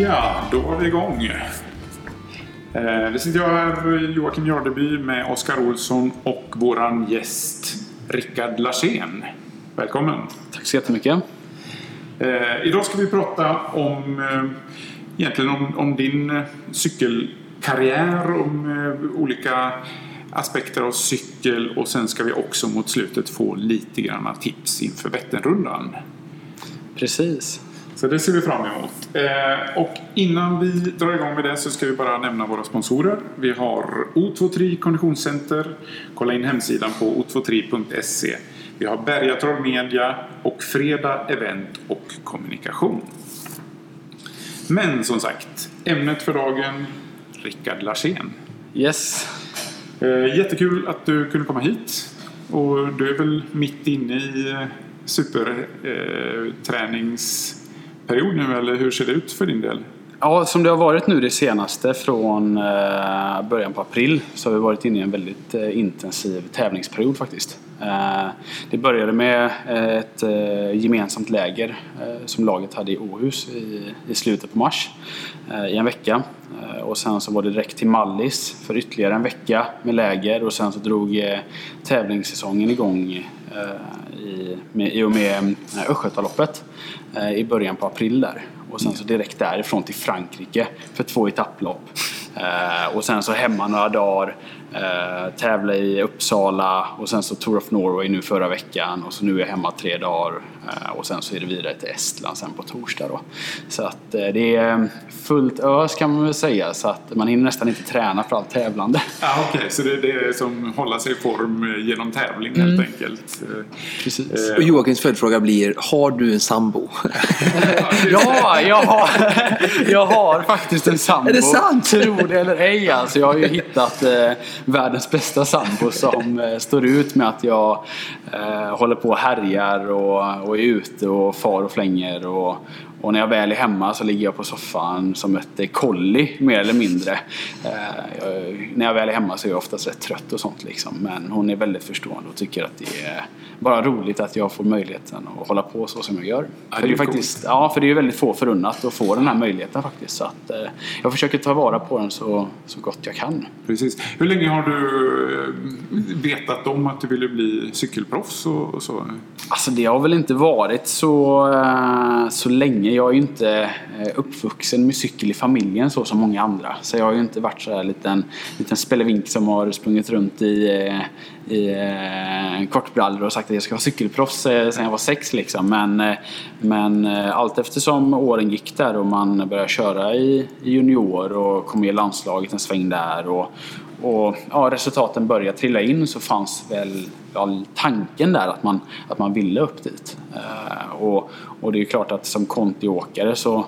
Ja, då var vi igång. Eh, Det sitter jag här, Joakim Jardeby, med Oskar Olsson och våran gäst Rickard Larsén. Välkommen! Tack så jättemycket. Eh, idag ska vi prata om, eh, egentligen om, om din eh, cykelkarriär, om eh, olika aspekter av cykel och sen ska vi också mot slutet få lite grann tips inför Vätternrundan. Precis. Så det ser vi fram emot. Eh, och innan vi drar igång med det så ska vi bara nämna våra sponsorer. Vi har O23 Konditionscenter. Kolla in hemsidan på o23.se. Vi har Bergatroll Media och Fredag Event och Kommunikation. Men som sagt, ämnet för dagen Rickard Larsén. Yes. Eh, jättekul att du kunde komma hit. Och du är väl mitt inne i eh, period nu eller hur ser det ut för din del? Ja, som det har varit nu det senaste från eh, början på april så har vi varit inne i en väldigt eh, intensiv tävlingsperiod faktiskt. Eh, det började med ett gemensamt läger som laget hade i Åhus i, slutet på mars i en vecka. Och sen så var det direkt till Mallis för ytterligare en vecka med läger och sen så drog tävlingssäsongen igång Eh, i, med, i och med eh, Östgötaloppet eh, i början på april där. Och sen så direkt därifrån till Frankrike för två etapplopp. Och sen så hemma några dagar, eh, tävla i Uppsala och sen så Tour of Norway nu förra veckan och så nu är jag hemma tre dagar eh, och sen så är det vidare till Estland sen på torsdag då. Så att eh, det är fullt ös kan man väl säga så att man hinner nästan inte träna för allt tävlande. Ja, Okej, så det, det är som hålla sig i form genom tävling helt enkelt. Eh, Precis. Och Joakims följdfråga blir, har du en sambo? Ja, jag har, jag har faktiskt en sambo. Är det sant? Tro det eller ej. Alltså, jag har ju hittat eh, världens bästa sambo som eh, står ut med att jag eh, håller på och härjar och, och är ute och far och flänger. Och, och när jag väl är hemma så ligger jag på soffan som ett eh, kolli mer eller mindre. Eh, jag, när jag väl är hemma så är jag oftast rätt trött och sånt liksom. Men hon är väldigt förstående och tycker att det är bara roligt att jag får möjligheten att hålla på så som jag gör. Ja, för det är faktiskt, ja, för det är väldigt få förunnat att få den här möjligheten faktiskt. Så att, eh, jag försöker ta vara på den så, så gott jag kan. Precis. Hur länge har du eh, vetat om att du ville bli cykelproffs och, och så? Alltså det har väl inte varit så, så länge. Jag är ju inte eh, uppvuxen med cykel i familjen så som många andra. Så jag har ju inte varit så här liten, liten spelevink som har sprungit runt i, eh, i eh, kortbrallor och sagt att jag ska vara cykelproffs sen jag var sex liksom. Men, men allt eftersom åren gick där och man började köra i, i junior och kom med i landslaget en sväng där och, och ja, resultaten började trilla in så fanns väl ja, tanken där att man, att man ville upp dit. Eh, och, och det är ju klart att som kontiåkare så,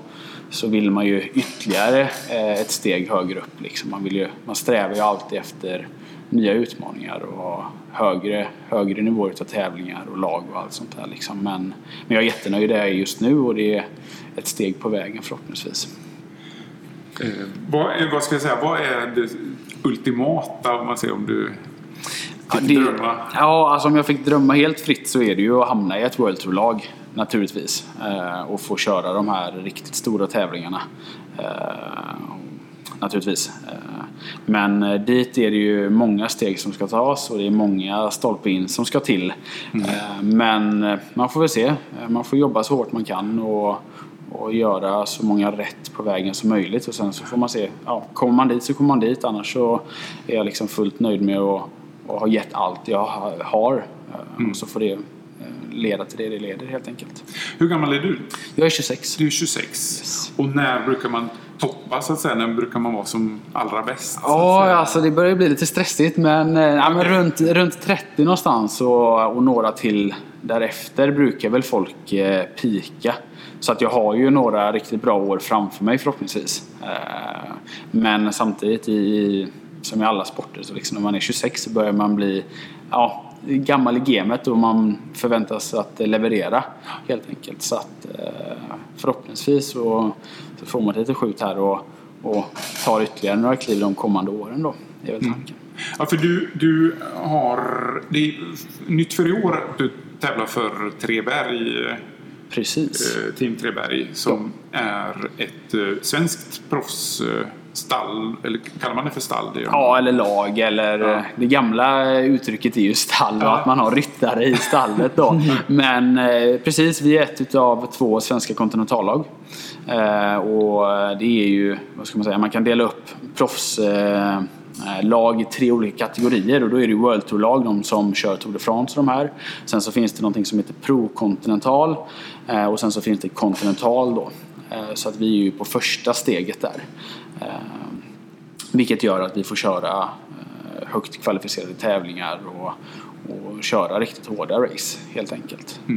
så vill man ju ytterligare eh, ett steg högre upp. Liksom. Man, vill ju, man strävar ju alltid efter nya utmaningar och högre, högre nivåer av tävlingar och lag och allt sånt där. Liksom. Men, men jag är jättenöjd där jag är just nu och det är ett steg på vägen förhoppningsvis. Eh, vad, eh, vad ska jag säga, vad är det ultimata om man säger om du Ja, fick det, drömma? ja, alltså om jag fick drömma helt fritt så är det ju att hamna i ett World Tour-lag naturligtvis. Eh, och få köra de här riktigt stora tävlingarna. Eh, naturligtvis. Eh, men eh, dit är det ju många steg som ska tas och det är många stolpe in som ska till. Eh, men eh, man får väl se. Man får jobba så hårt man kan och, och göra så många rätt på vägen som möjligt. Och sen så får man se. Ja, kommer man dit så kommer man dit. Annars så är jag liksom fullt nöjd med att och har gett allt jag ha- har. Eh, Och så får det eh, leda till det det leder helt enkelt. Hur gammal är du? Jag är 26. Du är 26. Och när brukar man toppa så att säga? När brukar man vara som allra bäst? Ja, alltså det börjar bli lite stressigt men, eh, ja, men runt, runt 30 någonstans och, och några till därefter brukar väl folk eh, pika. Så att jag har ju några riktigt bra år framför mig förhoppningsvis. Eh, men samtidigt i, som i alla sporter så liksom när man är 26 så börjar man bli ja, gammal i gamet och man förväntas att leverera helt enkelt. Så att eh, förhoppningsvis så, så får man lite skjut här och, och tar ytterligare några kliv de kommande åren då. Det är väl tanken. Ja, för du, du har... Det är nytt för i år att du tävlar för Treberg Precis. eh, Team Treberg som är ett eh, svenskt proffsstall. Eller kallar man det för stall? Det. Ja, eller lag. Eller Ja. eh, Det gamla uttrycket är ju stall och Ja. att man har ryttare i stallet då. Men precis, vi är ett utav två svenska kontinentallag. Och det är ju, vad ska man säga, man kan dela upp proffslag eh, lag i tre olika kategorier och då är det World Tour-lag, de som kör Tour de France och de här. Sen så finns det någonting som heter Pro Continental eh, och sen så finns det Continental då. Eh, så att vi är ju på första steget där. Eh, vilket gör att vi får köra eh, högt kvalificerade tävlingar och, och köra riktigt hårda race helt enkelt. Eh,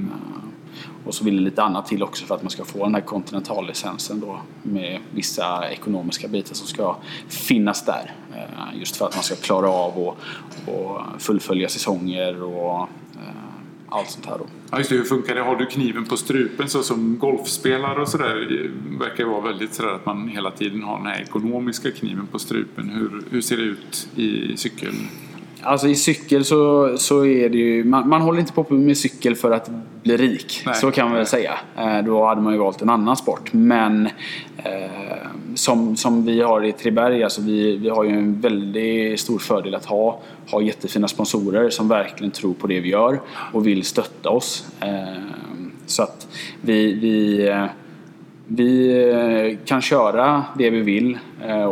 och så vill det lite annat till också för att man ska få den här kontinentallicensen då med vissa ekonomiska bitar som ska finnas där. Eh, just för att man ska klara av och, och fullfölja säsonger och eh, allt sånt här då. Ja, just det. Hur funkar det? Har du kniven på strupen så som golfspelare och sådär? verkar vara väldigt sådär att man hela tiden har den här ekonomiska kniven på strupen. Hur, hur ser det ut i cykel? Alltså i cykel så, så är det ju, man, man håller inte på med cykel för att bli rik. Nej. Så kan man väl säga. Eh, då hade man ju valt en annan sport. Men eh, som, som vi har i Triberg, alltså vi, vi har ju en väldigt stor fördel att ha, ha jättefina sponsorer som verkligen tror på det vi gör och vill stötta oss. Eh, så att vi, vi eh, vi eh, kan köra det vi vill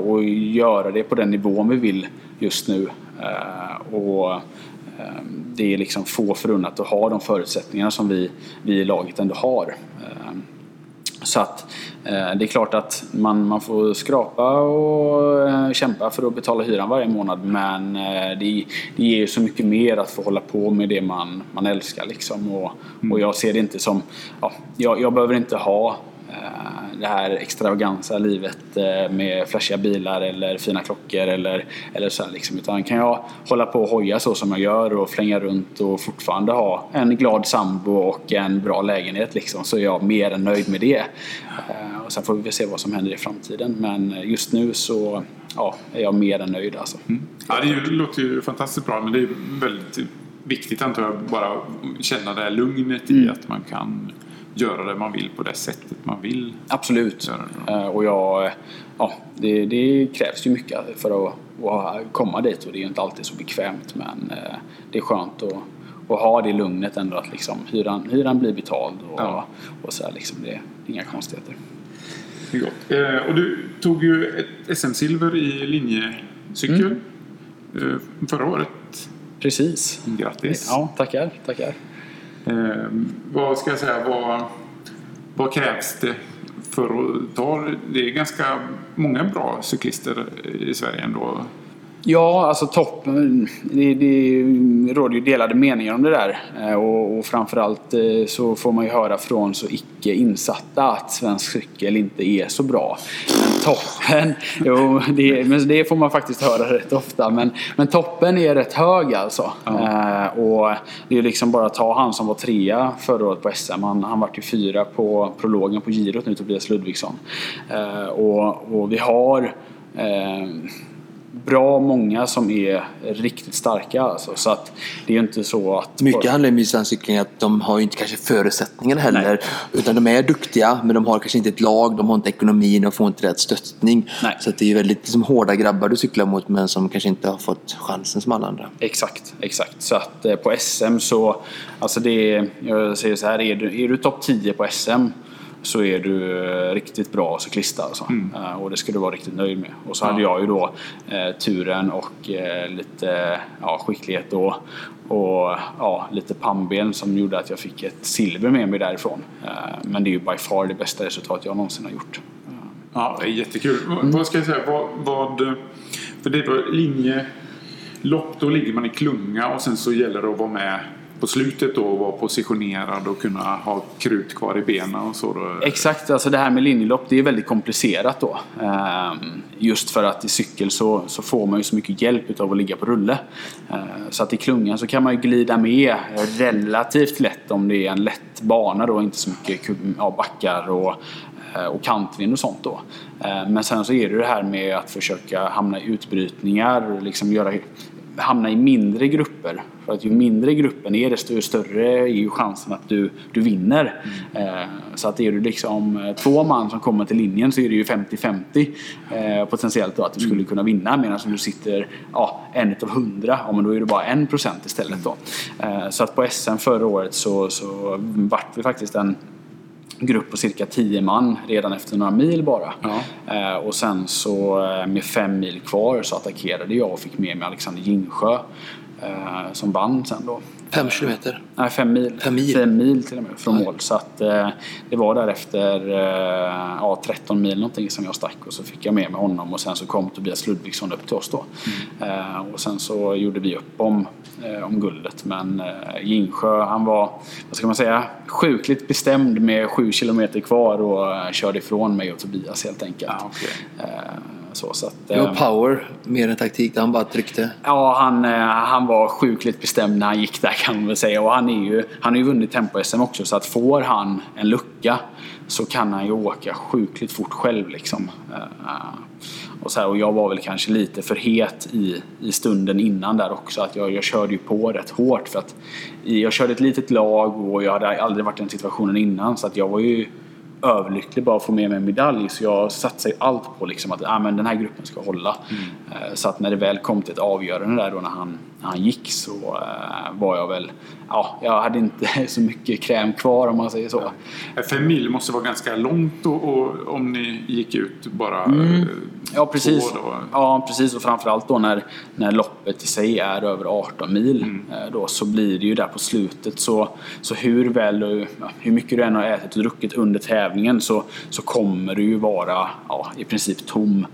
och göra det på den nivån vi vill just nu. Eh, Och eh, det är liksom få förunnat att ha de förutsättningarna som vi, vi i laget ändå har. Eh, Så att eh, det är klart att man, man får skrapa och eh, kämpa för att betala hyran varje månad men eh, det, det ger ju så mycket mer att få hålla på med det man, man älskar liksom. Och, och jag ser det inte som, ja, jag, jag behöver inte ha eh, det här extravaganza livet eh, med flashiga bilar eller fina klockor eller, eller så här liksom. Utan kan jag hålla på och hoja så som jag gör och flänga runt och fortfarande ha en glad sambo och en bra lägenhet liksom, så är jag mer än nöjd med det. Eh, Och sen får vi väl se vad som händer i framtiden. Men just nu så ja, är jag mer än nöjd alltså. Ja, det låter ju fantastiskt bra men det är väldigt viktigt antar jag bara känna det här lugnet i att man kan göra det man vill på det sättet man vill. Absolut. Eh, Och jag, ja, det, det krävs ju mycket för att, att komma dit och det är ju inte alltid så bekvämt men eh, det är skönt att, att ha det lugnet ändå att liksom hyran, hyran blir betald och, Ja. och så här liksom. Det är inga konstigheter. Det är gott. Eh, och du tog ju ett SM-silver i linjecykel eh, förra året. Precis. Grattis! Ja, tackar, tackar. Eh, vad ska jag säga, vad, vad krävs det för att ta Det är ganska många bra cyklister i Sverige ändå. Ja, alltså toppen. Det, det råder ju delade meningar om det där. Eh, Och, och framförallt eh, så får man ju höra från så icke insatta att svensk cykel inte är så bra. Men toppen, jo, det, men det får man faktiskt höra rätt ofta. Men, men toppen är rätt hög alltså. Eh, Och det är liksom bara att ta han som var trea förra året på SM. Han, han vart ju fyra på prologen på girot nu, Tobias Ludvigsson. Och, och vi har eh, bra många som är riktigt starka. Alltså. Så att det är inte så att... Mycket handlar ju om svensk cykling att de har ju inte kanske förutsättningarna heller. Utan de är duktiga men de har kanske inte ett lag, de har inte ekonomin, de får inte rätt stöttning. Nej. Så att det är ju väldigt liksom, hårda grabbar du cyklar mot men som kanske inte har fått chansen som alla andra. Exakt, exakt. Så att eh, på SM så, alltså det är, jag säger så här, är du, är du topp 10 på SM så är du eh, riktigt bra cyklist alltså. Eh, Och det ska du vara riktigt nöjd med. Och så hade jag ju då eh, turen och eh, lite ja, skicklighet och, och ja, lite pannben som gjorde att jag fick ett silver med mig därifrån. Eh, Men det är ju by far det bästa resultat jag någonsin har gjort. Ja, det är jättekul. Vad- Vad ska jag säga? Vad, vad, för det är då linjelopp, då ligger man i klunga och sen så gäller det att vara med på slutet då vara positionerad och kunna ha krut kvar i benen och så. Då. Exakt, alltså det här med linjelopp det är väldigt komplicerat då. Ehm, just för att i cykel så, så får man ju så mycket hjälp av att ligga på rulle. Ehm, så att i klungan så kan man ju glida med relativt lätt om det är en lätt bana då, inte så mycket ja, backar och, eh, och kantvind och sånt då. Ehm, men sen så är det det här med att försöka hamna i utbrytningar liksom göra hamna i mindre grupper. För att ju mindre gruppen är desto större är ju chansen att du, du vinner. Eh, så att är du liksom eh, två man som kommer till linjen så är det ju 50-50 eh, potentiellt då att du skulle kunna vinna. Medan om du sitter ja, en utav hundra, ja, men då är det bara en procent istället då. Så att på SM förra året så, så vart vi faktiskt en grupp på cirka 10 man redan efter några mil bara. Ja. Eh, och sen så med fem mil kvar så attackerade jag och fick med mig Alexander Gingsjö eh, som vann sen då. Fem kilometer. Nej, fem mil. Fem mil? Fem mil till och med från Oj. mål. Så att eh, det var där efter eh, ja, 13 mil någonting som jag stack och så fick jag med mig honom och sen så kom Tobias Ludvigsson upp till oss då. Mm. Eh, och sen så gjorde vi upp om, eh, om guldet men eh, Gingsjö han var, vad ska man säga, sjukligt bestämd med sju kilometer kvar och eh, körde ifrån mig och Tobias helt enkelt. Ja, okej. Så, så att, Det var eh, power mer än taktik. Han bara tryckte. Ja, han, eh, han var sjukligt bestämd när han gick där kan man väl säga. Och han, är ju, han har ju vunnit tempo-SM också så att får han en lucka så kan han ju åka sjukligt fort själv liksom. Eh, Och, så här, och jag var väl kanske lite för het i, i stunden innan där också. Att jag, jag körde ju på rätt hårt för att jag körde ett litet lag och jag hade aldrig varit i den situationen innan så att jag var ju överlycklig bara att få med mig en medalj. Så jag satsade allt på liksom att ah, men den här gruppen ska hålla. Eh, Så att när det väl kom till ett avgörande där då när han, när han gick så eh, var jag väl, ja, jag hade inte så mycket kräm kvar om man säger så. Eh, Fem mil måste vara ganska långt och, och, om ni gick ut bara Mm. eh, Ja precis. då. Ja precis och framförallt då när, när loppet i sig är över 18 mil eh, då så blir det ju där på slutet så, så hur väl du, ja, hur mycket du än har ätit och druckit under tävlingen så, så kommer du ju vara ja, i princip tom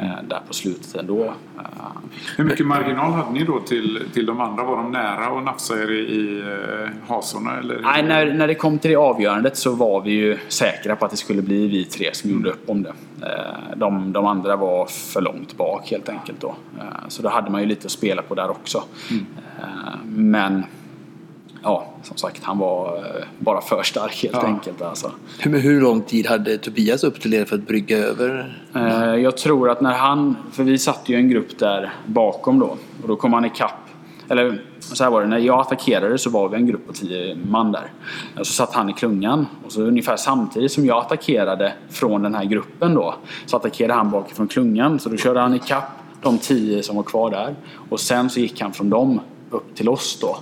eh, där på slutet ändå. Eh, Hur mycket marginal hade ni då till, till de andra? Var de nära att nafsa er i, i eh, hasorna? Eller? Nej, när, när det kom till det avgörandet så var vi ju säkra på att det skulle bli vi tre som gjorde upp om det. De, de andra var för långt bak helt enkelt då. Så då hade man ju lite att spela på där också. Eh, Men ja, som sagt, han var eh, bara för stark helt Ja. enkelt. Alltså. Hur, hur lång tid hade Tobias upp till er för att brygga över? Eh, Jag tror att när han, för vi satt ju en grupp där bakom då och då kom han ikapp. Eller så här var det, när jag attackerade så var vi en grupp på 10 man där. Så satt han i klungan och så ungefär samtidigt som jag attackerade från den här gruppen då så attackerade han bakifrån klungan så då körde han ikapp de 10 som var kvar där och sen så gick han från dem upp till oss då.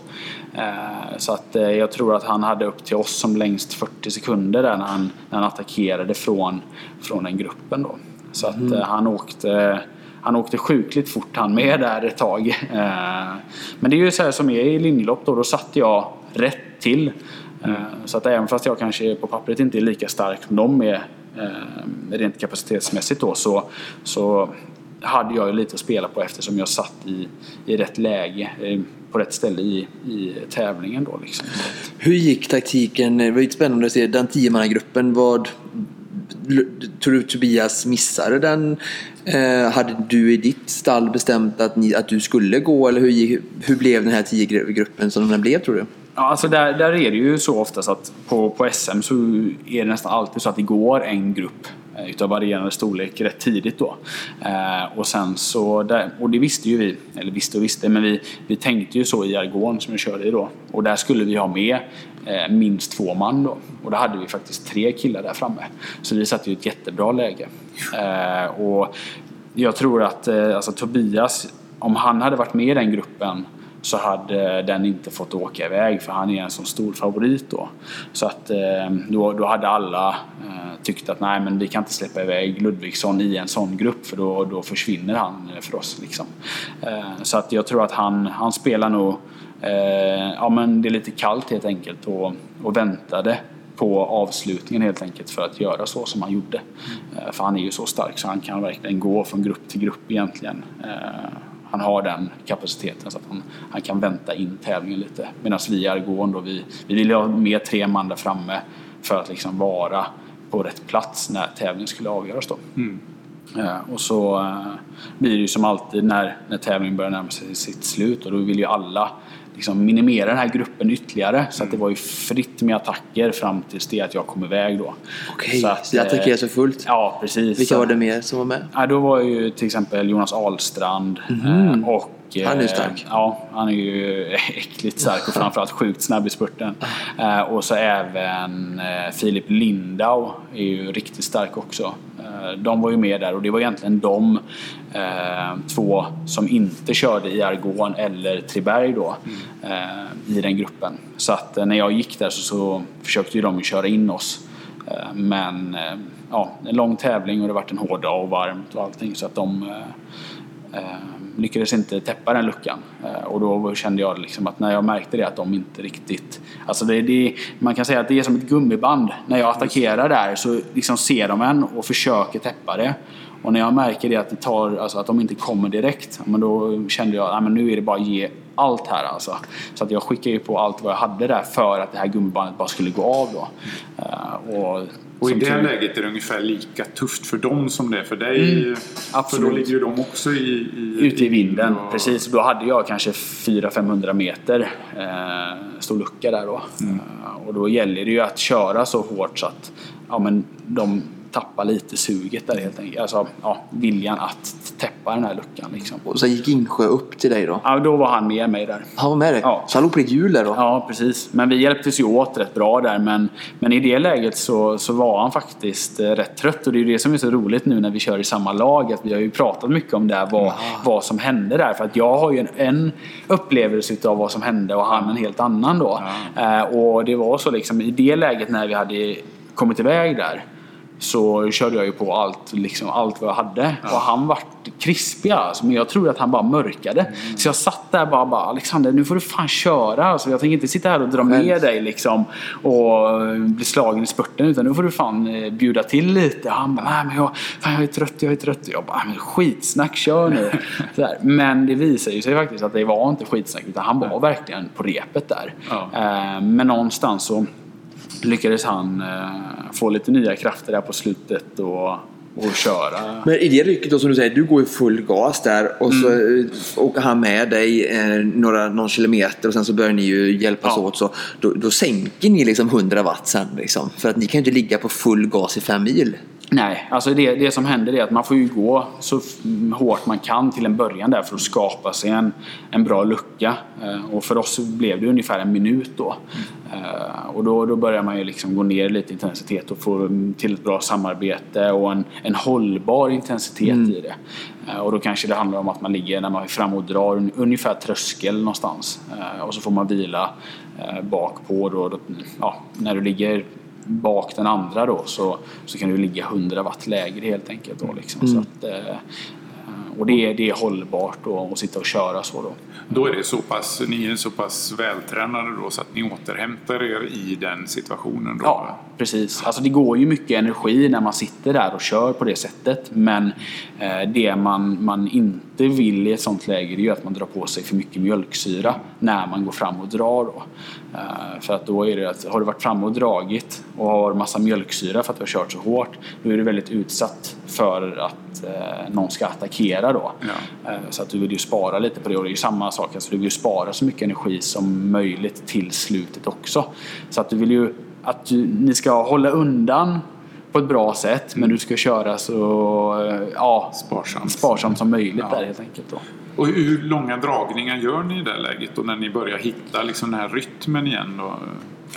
Eh, Så att eh, jag tror att han hade upp till oss som längst 40 sekunder där när han, när han attackerade från, från den gruppen då. Så att eh, han åkte han åkte sjukligt fort han med där ett tag. Men det är ju så här som är i linjelopp då, då satte jag rätt till. Eh, Så att även fast jag kanske på pappret inte är lika stark som de är rent kapacitetsmässigt då så, så hade jag ju lite att spela på eftersom jag satt i, i rätt läge, på rätt ställe i, i tävlingen då liksom. Hur gick taktiken? Det var ju spännande att se den tiomannagruppen. Vad tror du Tobias missade den? Eh, hade du i ditt stall bestämt att, ni, att du skulle gå eller hur, hur blev den här tiogruppen som den blev tror du? Ja, alltså där, där är det ju så oftast att på, på SM så är det nästan alltid så att det går en grupp eh, utav varierande storlek rätt tidigt då. Eh, och sen så, där, och det visste ju vi, eller visste och visste, men vi, vi tänkte ju så i Argon som jag körde i då. Och där skulle vi ha med eh, minst två man då. Och då hade vi faktiskt tre killar där framme. Så vi satt ju i ett jättebra läge. Eh, och jag tror att eh, alltså, Tobias, om han hade varit med i den gruppen så hade den inte fått åka iväg för han är en så stor favorit då. Så att eh, då, då hade alla eh, tyckt att nej men vi kan inte släppa iväg Ludvigsson i en sån grupp för då, då försvinner han eh, för oss. Liksom. Så att jag tror att han, han spelar nog, ja men det är lite kallt helt enkelt och, och väntade på avslutningen helt enkelt för att göra så som han gjorde. Eh, För han är ju så stark så han kan verkligen gå från grupp till grupp egentligen. Han har den kapaciteten så att han, han kan vänta in tävlingen lite. Medan vi i Argon då, vi, vi vill ha med tre man där framme för att liksom vara på rätt plats när tävlingen skulle avgöras då. Eh, Och så eh, blir det ju som alltid när, när tävlingen börjar närma sig sitt slut och då vill ju alla liksom minimera den här gruppen ytterligare. Så att det var ju fritt med attacker fram tills det att jag kom iväg då. Okej, så, att, det eh, attackerades för fullt. Ja, precis. Vilka Så- var det mer som var med? Ja, då var ju till exempel Jonas Ahlstrand eh, och eh, Han är stark. Ja, han är ju äckligt stark och framförallt sjukt snabb i spurten. Eh, och så även eh, Filip Lindau är ju riktigt stark också. Eh, de var ju med där och det var egentligen de eh, två som inte körde i Argon eller Triberg då eh, i den gruppen. Så att eh, när jag gick där så, så försökte ju de köra in oss. Eh, Men eh, ja, en lång tävling och det varit en hård dag och varmt och allting så att de lyckades inte täppa den luckan. Eh, och då kände jag liksom att när jag märkte det att de inte riktigt... Alltså det, det, man kan säga att det är som ett gummiband. När jag attackerar där så liksom ser de en och försöker täppa det. Och när jag märker det att, det tar, alltså att de inte kommer direkt, men då kände jag att nu är det bara att ge allt här alltså. Så att jag skickade ju på allt vad jag hade där för att det här gummibandet bara skulle gå av då. Eh, och Och i det tur- läget är det ungefär lika tufft för dem som det är för dig. För då absolut. ligger ju de också i, i, Ute i vinden, och- precis. Då hade jag kanske 400-500 meter eh, stor lucka där då. Eh, och då gäller det ju att köra så hårt så att ja, men de tappar lite suget där helt enkelt. Alltså ja, viljan att täppa den här luckan liksom. Och så gick Insjö upp till dig då? Ja, då var han med mig där. Han var med dig? Ja. Så han låg på ditt hjul där då? Ja, precis. Men vi hjälptes ju åt rätt bra där. Men, men i det läget så, så var han faktiskt eh, rätt trött. Och det är ju det som är så roligt nu när vi kör i samma lag. Att vi har ju pratat mycket om det här, vad, vad som hände där. För att jag har ju en, en upplevelse av vad som hände och han en helt annan då. Eh, och det var så liksom i det läget när vi hade kommit iväg där så körde jag ju på allt, liksom, allt vad jag hade. Och han vart krispig alltså, men jag tror att han bara mörkade. Så jag satt där bara, bara Alexander nu får du fan köra. Alltså, jag tänker inte sitta här och dra med dig liksom, och eh, bli slagen i spurten utan nu får du fan eh, bjuda till lite. Och han bara, nej men jag, fan, jag är trött, jag är trött. Jag bara, men skitsnack, kör nu. Så där. Men det visar ju sig faktiskt att det var inte skitsnack utan han var verkligen på repet där. Ja. Eh, Men någonstans så lyckades han eh, få lite nya krafter där på slutet och, och köra. Men i det rycket då som du säger, du går i full gas där och så Mm. eh, åker han med dig eh, några, någon kilometer och sen så börjar ni ju hjälpas Ja. åt. Så då, då sänker ni liksom 100 watt sen liksom. För att ni kan ju inte ligga på full gas i fem mil. Nej, alltså det, det som händer är att man får ju gå så hårt man kan till en början där för att skapa sig en, en bra lucka. Eh, och för oss blev det ungefär en minut då. Eh, och då, då börjar man ju liksom gå ner lite i intensitet och få till ett bra samarbete och en, en hållbar intensitet i det. Eh, och då kanske det handlar om att man ligger när man är fram och drar un- ungefär tröskel någonstans. Och så får man vila eh, bak på då, då ja, när du ligger bak den andra då så, så kan du ligga 100 watt lägre helt enkelt. Då, liksom. så att, eh, och det är, det är hållbart då, att sitta och köra så då. Då är det så pass, ni är så pass vältränade då så att ni återhämtar er i den situationen då? Ja, precis. Alltså det går ju mycket energi när man sitter där och kör på det sättet. Men eh, det man, man inte vill i ett sånt läge är ju att man drar på sig för mycket mjölksyra när man går fram och drar. Då. Eh, för att då är det att har du varit fram och dragit och har massa mjölksyra för att du har kört så hårt då är du väldigt utsatt för att eh, någon ska attackera då. Ja. Så att du vill ju spara lite på det och det är ju samma sak. Alltså du vill ju spara så mycket energi som möjligt till slutet också. Så att du vill ju att du, ni ska hålla undan på ett bra sätt men du ska köra så eh, ja, Sparsamt. sparsamt som möjligt Ja. där helt enkelt. Då. Och hur långa dragningar gör ni i det läget då när ni börjar hitta liksom den här rytmen igen? Då?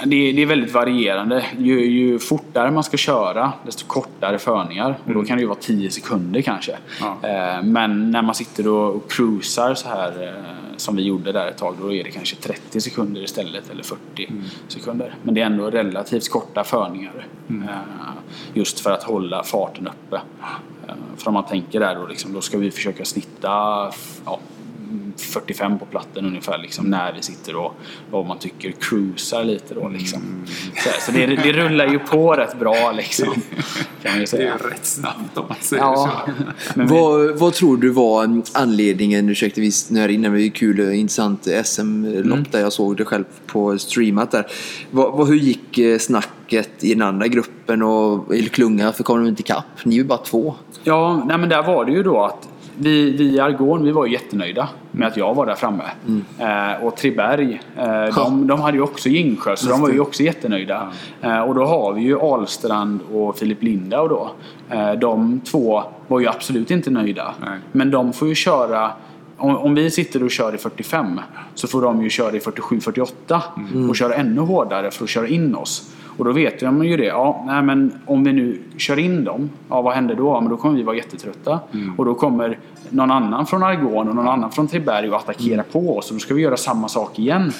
Det är, det är väldigt varierande. Ju, ju fortare man ska köra desto kortare förningar. Och då kan det ju vara 10 sekunder kanske. Ja. Eh, Men när man sitter och, och cruisar så här eh, som vi gjorde där ett tag då är det kanske 30 sekunder istället eller 40 sekunder. Men det är ändå relativt korta förningar. Eh, Just för att hålla farten uppe. För om man tänker där då, liksom, då ska vi försöka snitta ja, 45 på platten ungefär liksom, när vi sitter och vad man tycker cruisar lite då liksom. Så, så det, det rullar ju på rätt bra liksom. Kan man ju Det säga. är rätt snabbt om man säger Ja, så. men vi, Vad, vad tror du var anledningen, ursäkta vi snöar in, det var ju kul och intressant SM-lopp Mm. där jag såg det själv på streamat där. Vad, vad, hur gick eh, snacket i den andra gruppen och eller klunga för kom de inte ikapp? Ni är ju bara två. ja, nej, men där var det ju då att vi, vi i Argon vi var ju jättenöjda med att jag var där framme. Eh, och Triberg, eh, de, de hade ju också Gingsjö så de var ju också jättenöjda. Eh, och då har vi ju Ahlstrand och Filip Lindau då. Eh, de två var ju absolut inte nöjda. Nej. Men de får ju köra om, om vi sitter och kör i 45 så får de ju köra i 47-48 och köra ännu hårdare för att köra in oss. Och då vet de ju det. Ja, nej, men om vi nu kör in dem, ja, vad händer då? Ja, men då kommer vi vara jättetrötta. Och då kommer någon annan från Argon och någon annan från Triberg och attackera på oss. Och då ska vi göra samma sak igen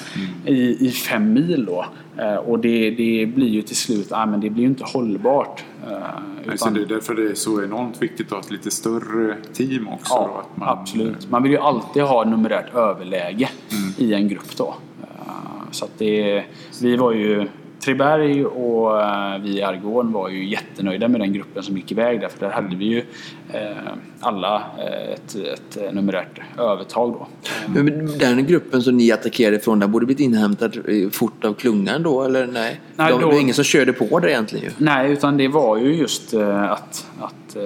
i, i fem mil då. Eh, och det, det blir ju till slut, nej, men det blir ju inte hållbart. Eh, Nej, utan- det är därför det är så enormt viktigt att ha ett lite större team också. då, Ja, att man, absolut. Man vill ju alltid ha numerärt överläge i en grupp då. Eh, Så att det, vi var ju Triberg och eh, vi i Argon var ju jättenöjda med den gruppen som gick iväg där för där hade vi ju eh, alla eh, ett, ett numerärt övertag då. Men den gruppen som ni attackerade från, den borde blivit inhämtad fort av klungan då, eller nej? Nej, då- Det var ingen som körde på det egentligen ju. Nej, utan det var ju just att, att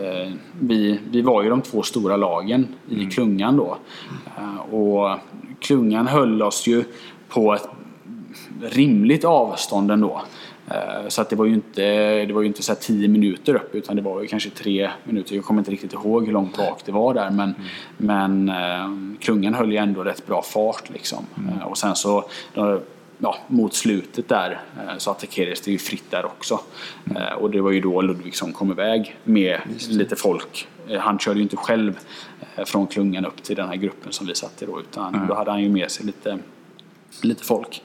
vi, vi var ju de två stora lagen i klungan då. Och klungan höll oss ju på ett rimligt avstånd ändå. Eh, Så att det var ju inte, det var ju inte så här 10 minuter upp utan det var ju kanske 3 minuter. Jag kommer inte riktigt ihåg hur långt bak det var där men, men eh, klungan höll ju ändå rätt bra fart liksom. Eh, Och sen så ja, mot slutet där så attackerades det ju fritt där också. Eh, Och det var ju då Ludvigsson kom iväg med lite folk. Han körde ju inte själv från klungan upp till den här gruppen som vi satt i då utan då hade han ju med sig lite lite folk.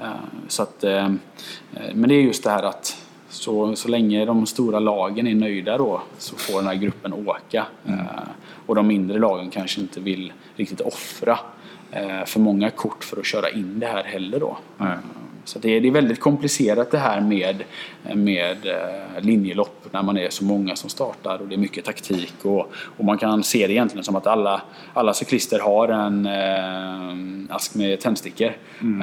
Eh, Så att, eh, eh, men det är just det här att så, så länge de stora lagen är nöjda då så får den här gruppen åka. Eh, Och de mindre lagen kanske inte vill riktigt offra för många kort för att köra in det här heller då. Nej. Så det är, det är väldigt komplicerat det här med, med eh, linjelopp när man är så många som startar och det är mycket taktik och, och man kan se det egentligen som att alla, alla cyklister har en eh, ask med tändstickor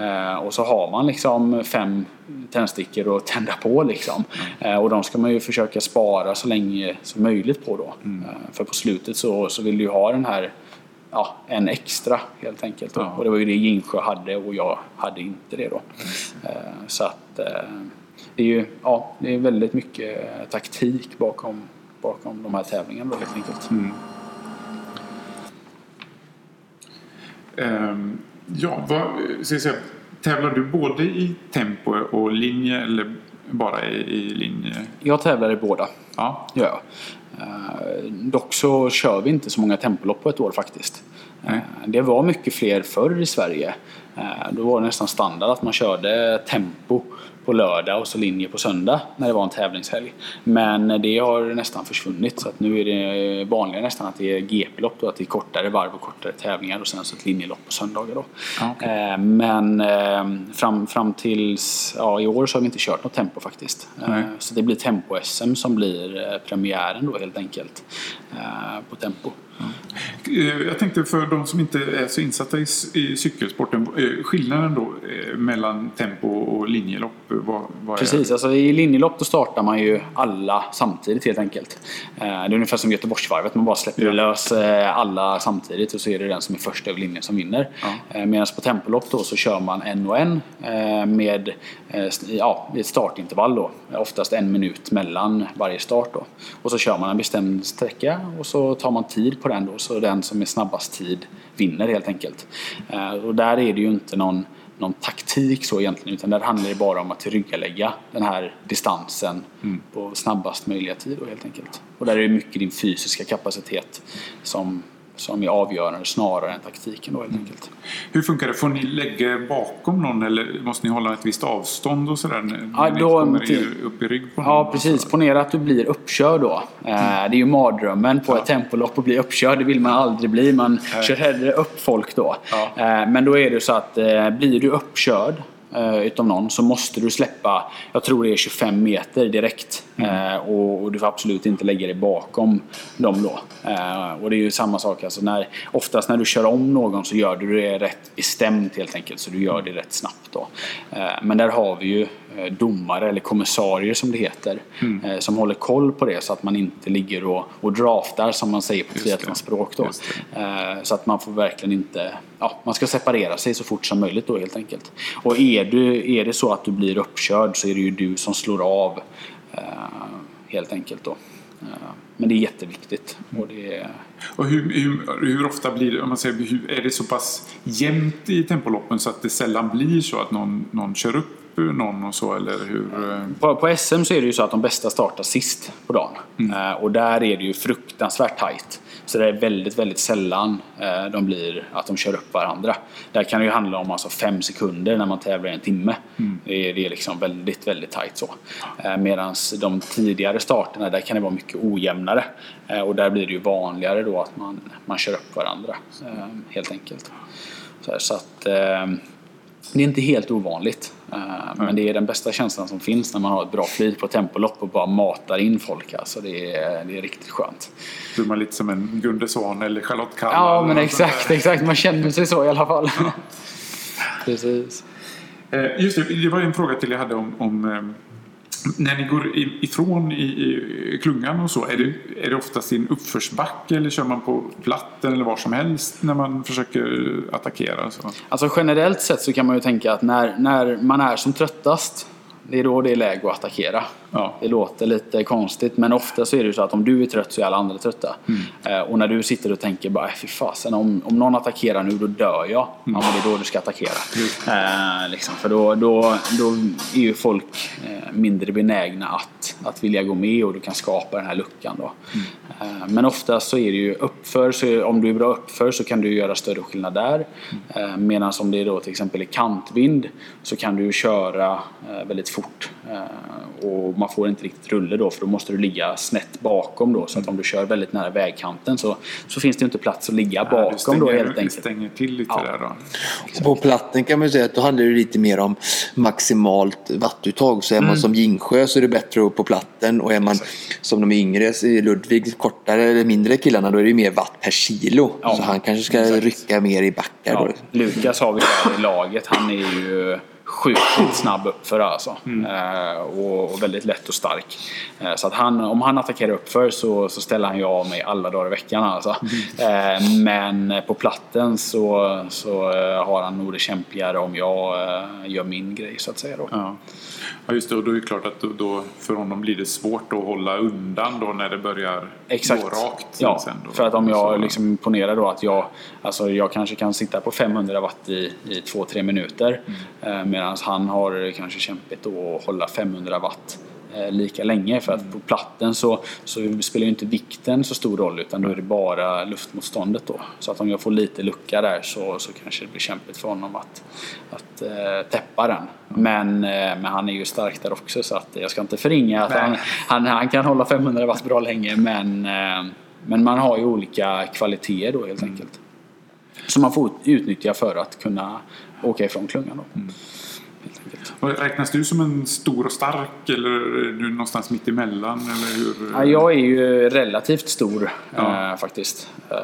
eh, och så har man liksom fem tändstickor att tända på liksom. Eh, och de ska man ju försöka spara så länge som möjligt på då. Eh, för på slutet så, så vill du ju ha den här ja, en extra helt enkelt. Ja. Och det var ju det Gingsjö hade och jag hade inte det då. Eh, Så att eh, det är ju ja, det är väldigt mycket taktik bakom, bakom de här tävlingarna då helt enkelt. Ehm, ja, vad, ska jag säga, tävlar du både i tempo och linje eller bara i, i linje? Jag tävlar i båda. Ja. gör jag. Eh, dock så kör vi inte så många tempolopp på ett år faktiskt. Nej. det var mycket fler förr i Sverige. Eh, då var det nästan standard att man körde tempo på lördag och så linje på söndag när det var en tävlingshelg. Men det har nästan försvunnit så att nu är det vanligare nästan att det är GP-lopp då, att det är kortare varv och kortare tävlingar och sen så ett linjelopp på söndagar då. Ja, okej. Eh, Men eh, fram, fram tills ja, i år så har vi inte kört något tempo faktiskt. Nej. Så det blir tempo-SM som blir eh, premiären då helt enkelt. På tempo. Eh, Jag tänkte för de som inte är så insatta i, cykelsporten, eh, skillnaden då eh, mellan tempo och linjelopp, vad, vad Precis, alltså i linjelopp då startar man ju alla samtidigt helt enkelt. Det är ungefär som Göteborgsvarvet, man bara släpper Ja. lös alla samtidigt och så är det den som är först över linjen som vinner. Ja. Medan på tempolopp då så kör man en och en med ja, ett startintervall då. Oftast en minut mellan varje start då. Och så kör man en bestämd sträcka och så tar man tid på den då. Så den som är snabbast tid vinner helt enkelt. Eh, Och där är det ju inte någon någon taktik så egentligen utan där handlar det bara om att tillryggalägga den här distansen på snabbast möjliga tid då, helt enkelt. Och där är det mycket din fysiska kapacitet som, som är avgörande snarare än taktiken då helt enkelt. Hur funkar det? Får ni lägga bakom någon eller måste ni hålla ett visst avstånd och sådär? När Ja, ni kommer till- upp i rygg på någon? Ja precis, ponera att du blir uppkörd då. Eh, Det är ju mardrömmen på ett tempolopp att bli uppkörd. Det vill man aldrig bli. Man kör hellre upp folk då. Ja. Eh, Men då är det så att eh, blir du uppkörd eh, utav någon så måste du släppa, jag tror det är 25 meter direkt. Eh, och, och du får absolut inte lägga dig bakom dem då. Eh, och det är ju samma sak, alltså när, oftast när du kör om någon så gör du det rätt bestämt helt enkelt. Så du gör det rätt snabbt då. Eh, men där har vi ju domare eller kommissarier som det heter. Eh, som håller koll på det så att man inte ligger och, och draftar som man säger på triathlonspråk då. Eh, Så att man får verkligen inte, ja, man ska separera sig så fort som möjligt då helt enkelt. Och är, du, är det så att du blir uppkörd så är det ju du som slår av eh, helt enkelt då. Eh, Men det är jätteviktigt. Och det är, Och hur, hur, hur ofta blir det, om man säger, hur, är det så pass jämnt i tempoloppen så att det sällan blir så att någon, någon kör upp någon och så eller hur? eh? På, på SM så är det ju så att de bästa startar sist på dagen. Eh, och där är det ju fruktansvärt tajt. Så det är väldigt, väldigt sällan eh, de blir att de kör upp varandra. Där kan det ju handla om alltså fem sekunder när man tävlar i en timme. Det, är, det är liksom väldigt, väldigt tajt så. Medan de tidigare starterna, där kan det vara mycket ojämnare. Och där blir det ju vanligare då att man, man kör upp varandra. Helt enkelt. Så, här, så att det är inte helt ovanligt. Eh, Men det är den bästa känslan som finns när man har ett bra flyt på tempolopp och bara matar in folk. Alltså det, är, det är riktigt skönt. Blir man lite som en Gunde Svan eller Charlotte Kalla? Ja, men exakt, exakt. Man känner sig så i alla fall. Precis. Eh, Just det, det var en fråga till jag hade om, om eh, när ni går ifrån i, i klungan och så, är det, är det oftast i en uppförsbacke eller kör man på platten eller var som helst när man försöker attackera? Så? Alltså generellt sett så kan man ju tänka att när, när man är som tröttast det är då det är läge att attackera. Ja. Det låter lite konstigt men ofta så är det ju så att om du är trött så är alla andra trötta. Eh, och när du sitter och tänker bara "Äh, fy fasen om, om någon attackerar nu då dör jag. Ja men det är då du ska attackera. Eh, liksom, för då, då, då är ju folk eh, mindre benägna att, att vilja gå med och du kan skapa den här luckan då. Eh, men ofta så är det ju uppför, så om du är bra uppför så kan du göra större skillnad där. Eh, Medan om det är då till exempel i kantvind så kan du köra eh, väldigt fort. Eh, och man får inte riktigt rulle då för då måste du ligga snett bakom då. Så att om du kör väldigt nära vägkanten så, så finns det inte plats att ligga du bakom stänger, då helt du enkelt. stänger till lite Ja. där då. Och På platten kan man ju säga att då handlar det lite mer om maximalt wattuttag. Så är man som Gingsjö så är det bättre upp på platten och är man som de yngre, Ludvig, kortare eller mindre killarna, då är det mer watt per kilo. Ja, så han kanske ska exakt. rycka mer i backar Ja, då. Lukas har vi där i laget. Han är ju sjukt snabb uppför alltså. Eh, och, och väldigt lätt och stark. Eh, så att han, om han attackerar uppför så, så ställer han ju av mig alla dagar i veckan alltså. Eh, men på platten så, så eh, har han nog det kämpigare om jag eh, gör min grej så att säga då. Ja. ja, just det. Och då är det klart att då, då, för honom blir det svårt att hålla undan då när det börjar Exakt. gå rakt. Ja, sen då. för att om jag liksom ponerar då att jag, alltså jag kanske kan sitta på 500 watt i, i 2-3 minuter eh, medan han har kanske kämpigt att hålla 500 watt eh, lika länge för att på platten så, så spelar ju inte vikten så stor roll utan då är det bara luftmotståndet då. Så att om jag får lite lucka där så, så kanske det blir kämpigt för honom att, att eh, täppa den. Men, eh, men han är ju stark där också så att jag ska inte förringa att han, han, han kan hålla 500 watt bra länge men, eh, men man har ju olika kvaliteter då helt enkelt. Som man får utnyttja för att kunna åka ifrån klungan då. Enkelt. Och Räknas du som en stor och stark eller är du någonstans mitt emellan? Eller hur? Ja, jag är ju relativt stor Ja. eh, faktiskt. Eh,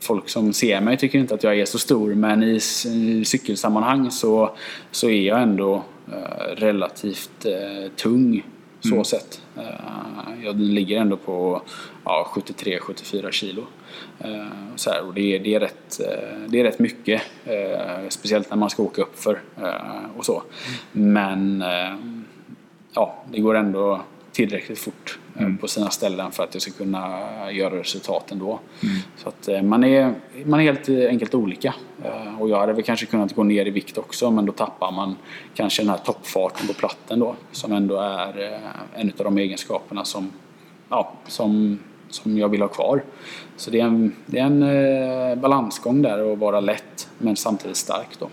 folk som ser mig tycker inte att jag är så stor men i, i cykelsammanhang så, så är jag ändå eh, relativt eh, tung så sett. Eh, jag ligger ändå på ja, 73-74 kilo. Eh, så här, och det, är, det, är rätt, eh, det är rätt mycket. Eh, speciellt när man ska åka upp för och så. Men eh, ja, det går ändå tillräckligt fort eh, på sina ställen för att jag ska kunna göra resultat ändå. Så att man är, man är helt enkelt olika. Och jag hade väl kanske kunnat gå ner i vikt också men då tappar man kanske den här toppfarten på platten då som ändå är en av de egenskaperna som, ja, som, som jag vill ha kvar. Så det är en, det är en eh, balansgång där att vara lätt men samtidigt stark då.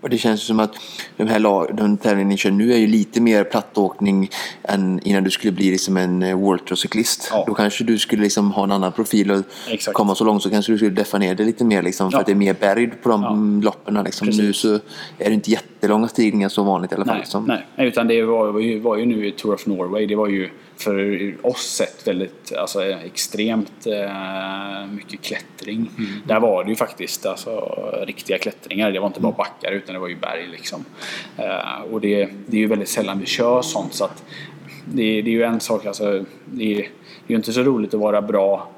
Och det känns som att de här lag, de tävlingarna ni kör nu är ju lite mer plattåkning än innan du skulle bli liksom en eh, World Tour-cyklist. Ja. Då kanske du skulle liksom ha en annan profil och Exakt. komma så långt så kanske du skulle deffa ner det lite mer liksom, för Ja. att det är mer berg på de loppen. Liksom. Precis. Nu så är det inte jättelånga stigningar så vanligt i alla fall. Nej, liksom. nej, utan det var, var ju nu i Tour of Norway. Det var ju för oss sett väldigt alltså, extremt eh, mycket klättring. Där var det ju faktiskt alltså, riktiga klättringar. Det var inte bara backar utan det var ju berg liksom. Eh, och det, det är ju väldigt sällan vi kör sånt så att det, det är ju en sak alltså. Det är, det är ju inte så roligt att vara bra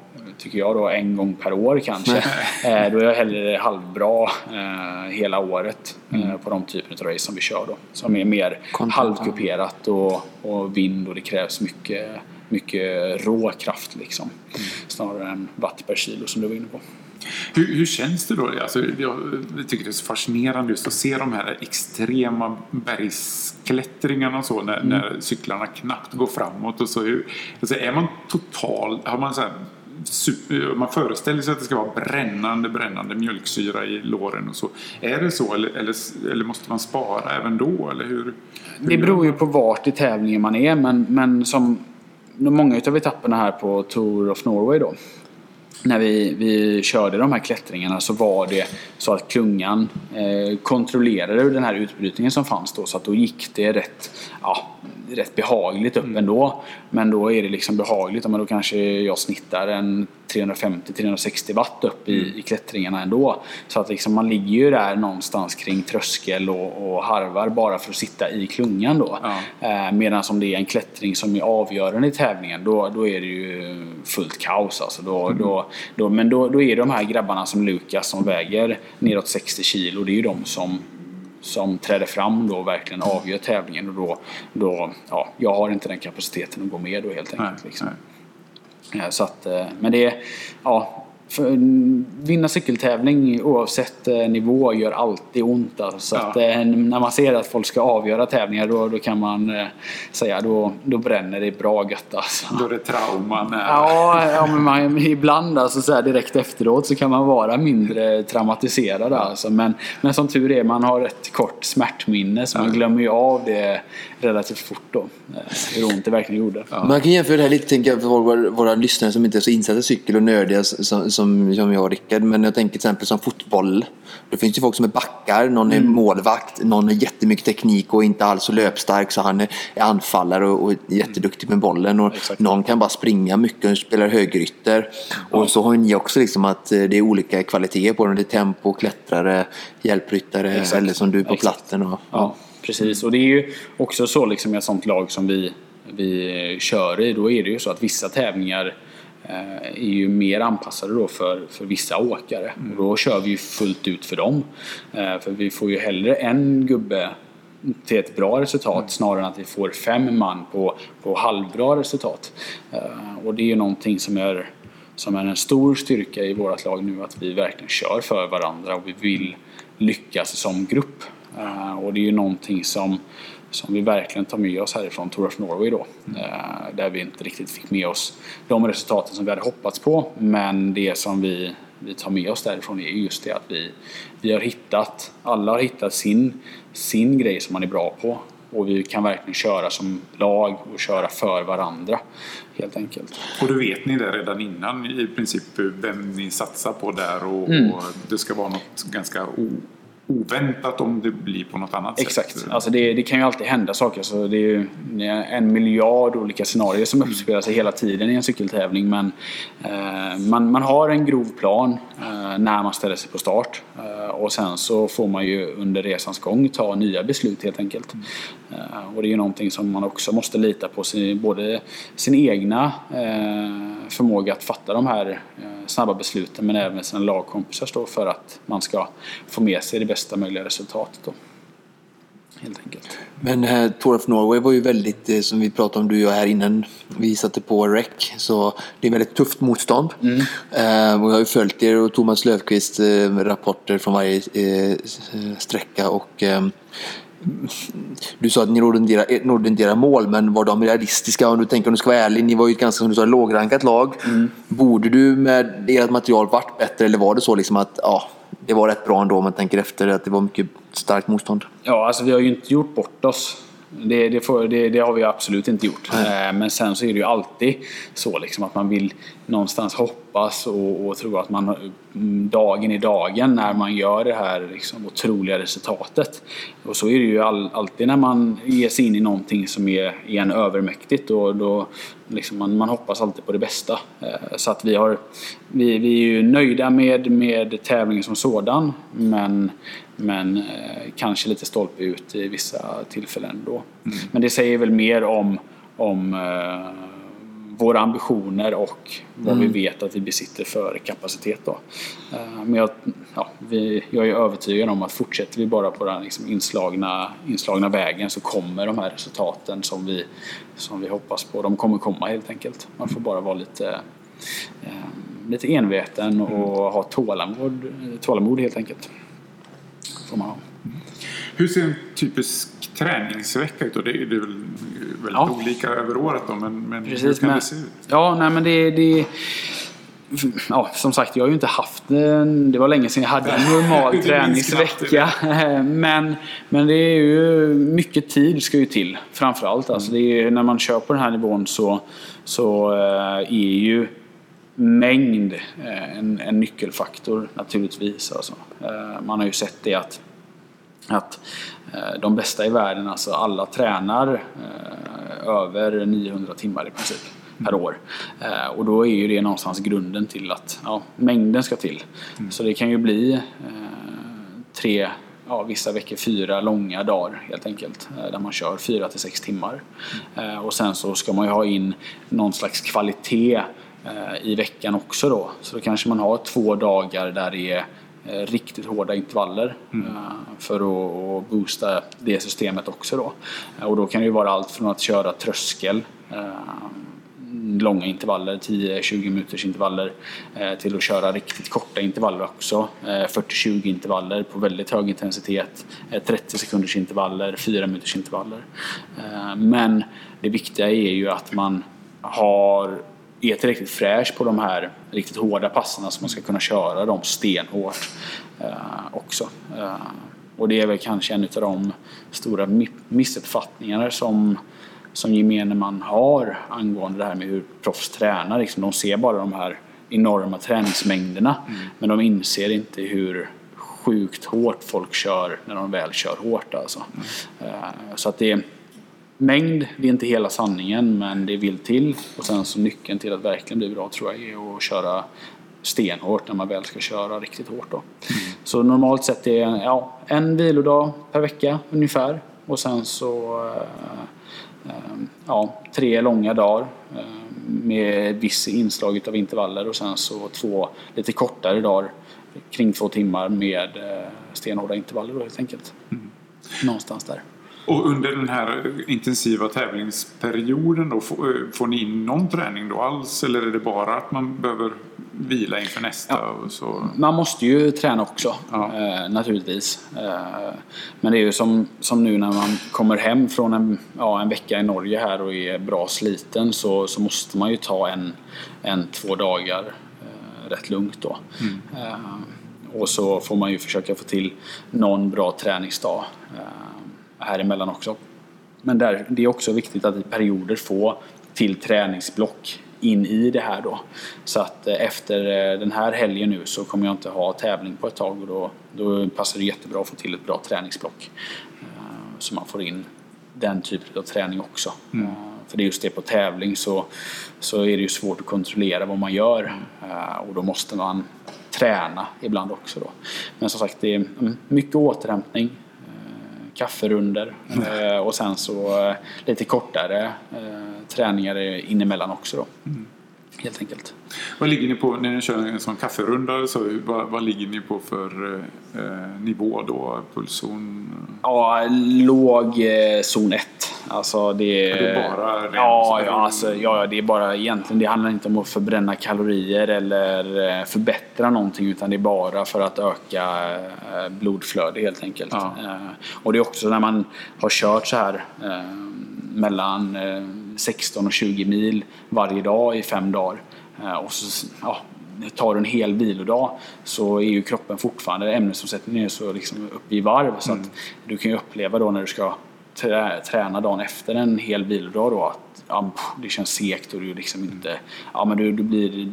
tycker jag då en gång per år kanske. eh, då är jag hellre halvbra eh, hela året eh, på de typen av race som vi kör då. Som är mer Content, halvkuperat och, och vind och det krävs mycket mycket rå kraft liksom. Snarare än watt per kilo som du var inne på. Hur, hur känns det då? Alltså, jag tycker det är så fascinerande just att se de här extrema bergsklättringarna och så när, Mm. när cyklarna knappt går framåt. Och så, hur, alltså, är man total... Har man så här, man föreställer sig att det ska vara brännande, brännande mjölksyra i låren och så. Är det så eller, eller, eller måste man spara även då? Eller hur, hur Det beror ju på vart i tävlingen man är men, men som många utav etapperna här på Tour of Norway då. När vi, vi körde de här klättringarna så var det så att klungan eh, kontrollerade den här utbrytningen som fanns då så att då gick det rätt, ja, rätt behagligt upp ändå. Men då är det liksom behagligt, men då kanske jag snittar en 350-360 watt upp i, i klättringarna ändå. Så att liksom man ligger ju där någonstans kring tröskel och, och harvar bara för att sitta i klungan då. Ja. Eh, Medan om det är en klättring som är avgörande i tävlingen då, då är det ju fullt kaos. Alltså då, då, då, men då, då är de här grabbarna som Lukas som väger neråt 60 kilo. Det är ju de som som träder fram då och verkligen avgör tävlingen. Och då, då, ja, jag har inte den kapaciteten att gå med då helt Nej, enkelt. Liksom. nej. Eh, Så att, eh, men det är, ja, för, vinna cykeltävling oavsett eh, nivå gör alltid ont. Alltså. Så Ja. att, eh, när man ser att folk ska avgöra tävlingar då, då kan man eh, säga då, då bränner det bra gött alltså. Då är det trauman. Ja, ja men man, ibland alltså, så här, direkt efteråt så kan man vara mindre traumatiserad. Alltså. Men, men som tur är, man har ett kort smärtminne så man glömmer ju av det relativt fort då. eh, Hur ont det verkligen gjorde. Man kan jämföra det här lite tänker jag, för våra, våra lyssnare som inte är så insatta i cykel och nördiga som, som, som jag och Rickard. Men jag tänker till exempel som fotboll. Det finns ju folk som är backar, någon är målvakt, någon har jättemycket teknik och inte alls så löpstark så han är, anfallare och, och jätteduktig med bollen. Och Exakt. någon kan bara springa mycket och spelar högerytter. Och så har ni också liksom att eh, det är olika kvaliteter på dem. Det är tempo, klättrare, hjälpryttare Exakt. eller som du på Exakt. platten. Och, Ja, precis. Och det är ju också så liksom i ett sånt lag som vi, vi kör i. Då är det ju så att vissa tävlingar eh, är ju mer anpassade då för, för vissa åkare. Och då kör vi ju fullt ut för dem. Eh, för vi får ju hellre en gubbe till ett bra resultat snarare än att vi får fem man på, på halvbra resultat. Eh, och det är ju någonting som är, som är en stor styrka i vårt lag nu att vi verkligen kör för varandra och vi vill lyckas som grupp. Eh, och det är ju någonting som, som vi verkligen tar med oss härifrån Tour of Norway då. Eh, där vi inte riktigt fick med oss de resultaten som vi hade hoppats på. Men det som vi, vi tar med oss därifrån är just det att vi, vi har hittat, alla har hittat sin, sin grej som man är bra på. Och vi kan verkligen köra som lag och köra för varandra. Helt enkelt. Och då vet ni det redan innan i princip vem ni satsar på där och, Mm. och det ska vara något ganska o, oväntat om det blir på något annat Exakt. sätt. Alltså det, det kan ju alltid hända saker. Så det är ju en miljard olika scenarier som uppspelar sig hela tiden i en cykeltävling. Men eh, man, man har en grov plan eh, när man ställer sig på start. Eh, och sen så får man ju under resans gång ta nya beslut helt enkelt. Eh, och det är ju någonting som man också måste lita på. Sin, både sin egna eh, förmåga att fatta de här eh, snabba besluten men även sina lagkompisar då för att man ska få med sig det bästa möjliga resultatet. Då. Helt enkelt. Men eh, Tour of Norway var ju väldigt, eh, som vi pratade om du och jag här innan vi satte på rec, så det är väldigt tufft motstånd. Eh, och jag har ju följt er och Thomas Löfqvist eh, rapporter från varje eh, sträcka och eh, du sa att ni nådde en del- mål, men var de realistiska? Om du tänker om du ska vara ärlig, ni var ju ett ganska som du sa, lågrankat lag. Borde du med ert material varit bättre eller var det så liksom att ja, det var rätt bra ändå om man tänker efter att det var mycket starkt motstånd? Ja, alltså vi har ju inte gjort bort oss. Det, det, får, det, det har vi absolut inte gjort. Eh, Men sen så är det ju alltid så liksom att man vill någonstans hoppas och, och tro att man mm, dagen i dagen när man gör det här liksom otroliga resultatet. Och så är det ju all, alltid när man ger sig in i någonting som är, är en övermäktigt. Och då, liksom man, man hoppas alltid på det bästa. Eh, Så att vi, har, vi, vi är ju nöjda med, med tävlingen som sådan. Men, men eh, kanske lite stolpe ut i vissa tillfällen då. Men det säger väl mer om, om eh, våra ambitioner och vad vi vet att vi besitter för kapacitet. Då. Eh, Men jag, ja, vi, jag är övertygad om att fortsätter vi bara på den liksom inslagna, inslagna vägen så kommer de här resultaten som vi, som vi hoppas på. De kommer komma helt enkelt. Man får bara vara lite, eh, lite enveten och ha tålamod, tålamod helt enkelt. Får man ha. Hur ser en typisk träningsvecka ut? Det är, det är väl väldigt Ja. olika över året då, men, men hur Precis, kan men, det se ut? Ja, nej men det, det Ja, som sagt, jag har ju inte haft en... Det var länge sedan jag hade en normal träningsvecka. Men, men det är ju... Mycket tid ska ju till. Framförallt. Alltså det är, när man kör på den här nivån så, så eh, är ju mängd eh, en, en nyckelfaktor naturligtvis. Alltså. Eh, Man har ju sett det att att eh, de bästa i världen, alltså alla tränar eh, över 900 timmar i princip per år. Eh, och då är ju det någonstans grunden till att ja, mängden ska till. Så det kan ju bli tre, ja, vissa veckor fyra långa dagar helt enkelt. Där man kör fyra till sex timmar. Eh, och sen så ska man ju ha in någon slags kvalitet i veckan också då. Så då kanske man har två dagar där det är riktigt hårda intervaller eh, för att, boosta det systemet också då. Eh, Och då kan det ju vara allt från att köra tröskel eh, långa intervaller, 10-20 minuters intervaller eh, till att köra riktigt korta intervaller också. Eh, 40-20 intervaller på väldigt hög intensitet, eh, 30 sekunders intervaller, 4 minuters intervaller. Eh, men det viktiga är ju att man har är tillräckligt fräsch på de här riktigt hårda passen så man ska kunna köra dem stenhårt eh, också. Eh, och det är väl kanske en av de stora mi- missuppfattningarna som, som gemene man har angående det här med hur proffs tränar. Liksom, de ser bara de här enorma träningsmängderna men de inser inte hur sjukt hårt folk kör när de väl kör hårt. Alltså. Eh, Så att det Mängd, det är inte hela sanningen men det vill till. Och sen så nyckeln till att verkligen bli bra tror jag är att köra stenhårt när man väl ska köra riktigt hårt. Då. Så normalt sett är det ja, en vilodag per vecka ungefär. Och sen så eh, eh, ja, tre långa dagar eh, med viss inslag av intervaller och sen så två lite kortare dagar kring två timmar med stenhårda intervaller då helt enkelt. Någonstans där. Och under den här intensiva tävlingsperioden då, får, eh, får ni in någon träning då alls? Eller är det bara att man behöver vila inför nästa? Och så? Man måste ju träna också Ja. eh, naturligtvis. Eh, men det är ju som, som nu när man kommer hem från en, ja, en vecka i Norge här och är bra sliten så, så måste man ju ta en, en två dagar eh, rätt lugnt då. Eh, och så får man ju försöka få till någon bra träningsdag här emellan också. Men där, det är också viktigt att i perioder få till träningsblock in i det här då. Så att eh, efter eh, den här helgen nu så kommer jag inte ha tävling på ett tag och då, då passar det jättebra att få till ett bra träningsblock. Eh, Så man får in den typen av träning också. Eh, För det är just det på tävling så, så är det ju svårt att kontrollera vad man gör och då måste man träna ibland också då. Men som sagt det är mm, mycket återhämtning kafferunder eh, och sen så eh, lite kortare eh, träningar inemellan också då. Helt enkelt. Vad ligger ni på när ni kör en sån kafferunda? Så, vad, vad ligger ni på för eh, nivå då? Pulszon? Ja, låg eh, zon 1. Alltså det, Är det bara ja, ja, alltså, ja, det är bara egentligen. Det handlar inte om att förbränna kalorier eller eh, förbättra någonting utan det är bara för att öka eh, blodflöde helt enkelt. Ja. Eh, och det är också när man har kört så här mellan eh, 16 och 20 mil varje dag i fem dagar. Och så, ja, tar du en hel vilodag så är ju kroppen fortfarande ämnesomsättningen är så liksom uppe i varv så att du kan ju uppleva då när du ska trä, träna dagen efter en hel vilodag då att ja, det känns segt och du liksom inte ja men du, du blir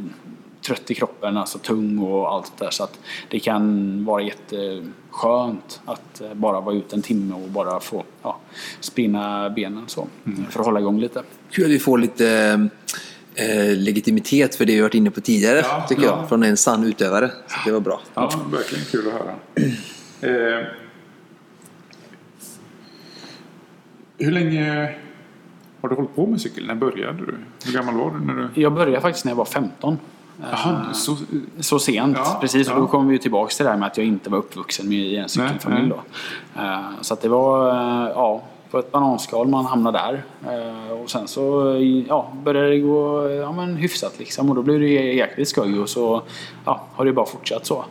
trött i kroppen, alltså tung och allt det där så att det kan vara jätteskönt att eh, bara vara ute en timme och bara få ja, spinna benen så för att hålla igång lite. Kul att vi får lite eh, legitimitet för det vi varit inne på tidigare, Ja, tycker ja. jag. Från en sann utövare. Så det var bra. Ja, verkligen kul att höra. Eh, hur länge har du hållit på med cykel? När började du? Hur gammal var du? När du... Jag började faktiskt när jag var 15. Jaha, så... Så sent, Ja, precis. ja. Och då kommer vi tillbaka till det här med att jag inte var uppvuxen med i en cykelfamilj. Nej, Då. Eh, Så att det var, eh, ja, på ett bananskal man hamnade där. Eh, Och sen så ja, började det gå ja, men hyfsat liksom. Och då blev det jäkligt skoj och så ja, har det bara fortsatt så.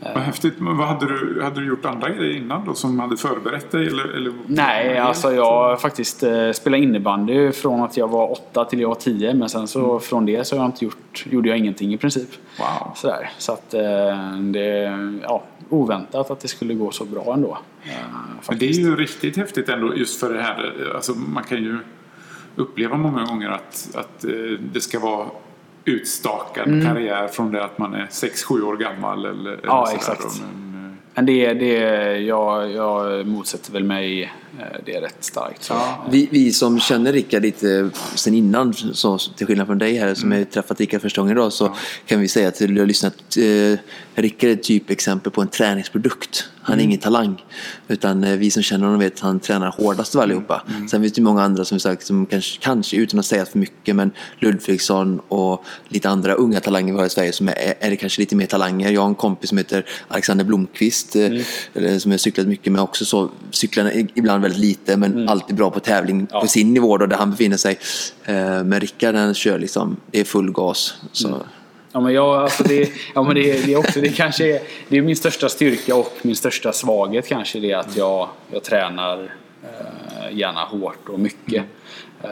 Vad häftigt. Men vad hade du, hade du gjort andra grejer innan då som hade förberett dig? Eller, eller Nej, alltså jag faktiskt eh, spelat innebandy från att jag var åtta till jag var tio. Men sen så Mm. från det så har jag inte gjort, gjorde jag ingenting i princip. Wow. Sådär. Så att eh, det ja, oväntat att det skulle gå så bra ändå. Eh, Men det är ju riktigt häftigt ändå just för det här. Alltså man kan ju uppleva många gånger att, att eh, det ska vara utstakad Mm. karriär från det att man är 6-7 år gammal. Eller, eller Ja, exakt. Men, eh, Men det, det, jag, jag motsätter väl mig eh, det är rätt starkt. Ja. Vi, vi som känner Rickard lite sen innan, så, till skillnad från dig här som Mm. har träffat Rickard första gången idag, så kan vi säga att du har lyssnat. Eh, Rickard är ett typexempel på en träningsprodukt. Han är Mm. ingen talang. Utan eh, vi som känner honom vet att han tränar hårdast av allihopa. Mm. Sen finns det många andra som sagt, som kanske, kanske utan att säga för mycket, men Ludvigsson och lite andra unga talanger vi har i Sverige som är, är kanske lite mer talanger. Jag har en kompis som heter Alexander Blomqvist, eh, eller, som jag cyklat mycket med också. Så cyklar ibland väldigt lite, men alltid bra på tävling Ja. på sin nivå då, där han befinner sig. Eh, Men Rickard han kör liksom, det är full gas. Så. Ja, men jag, alltså det, ja, men det, det är också, det kanske är, det är min största styrka och min största svaghet kanske det att jag, jag tränar eh, gärna hårt och mycket. Eh,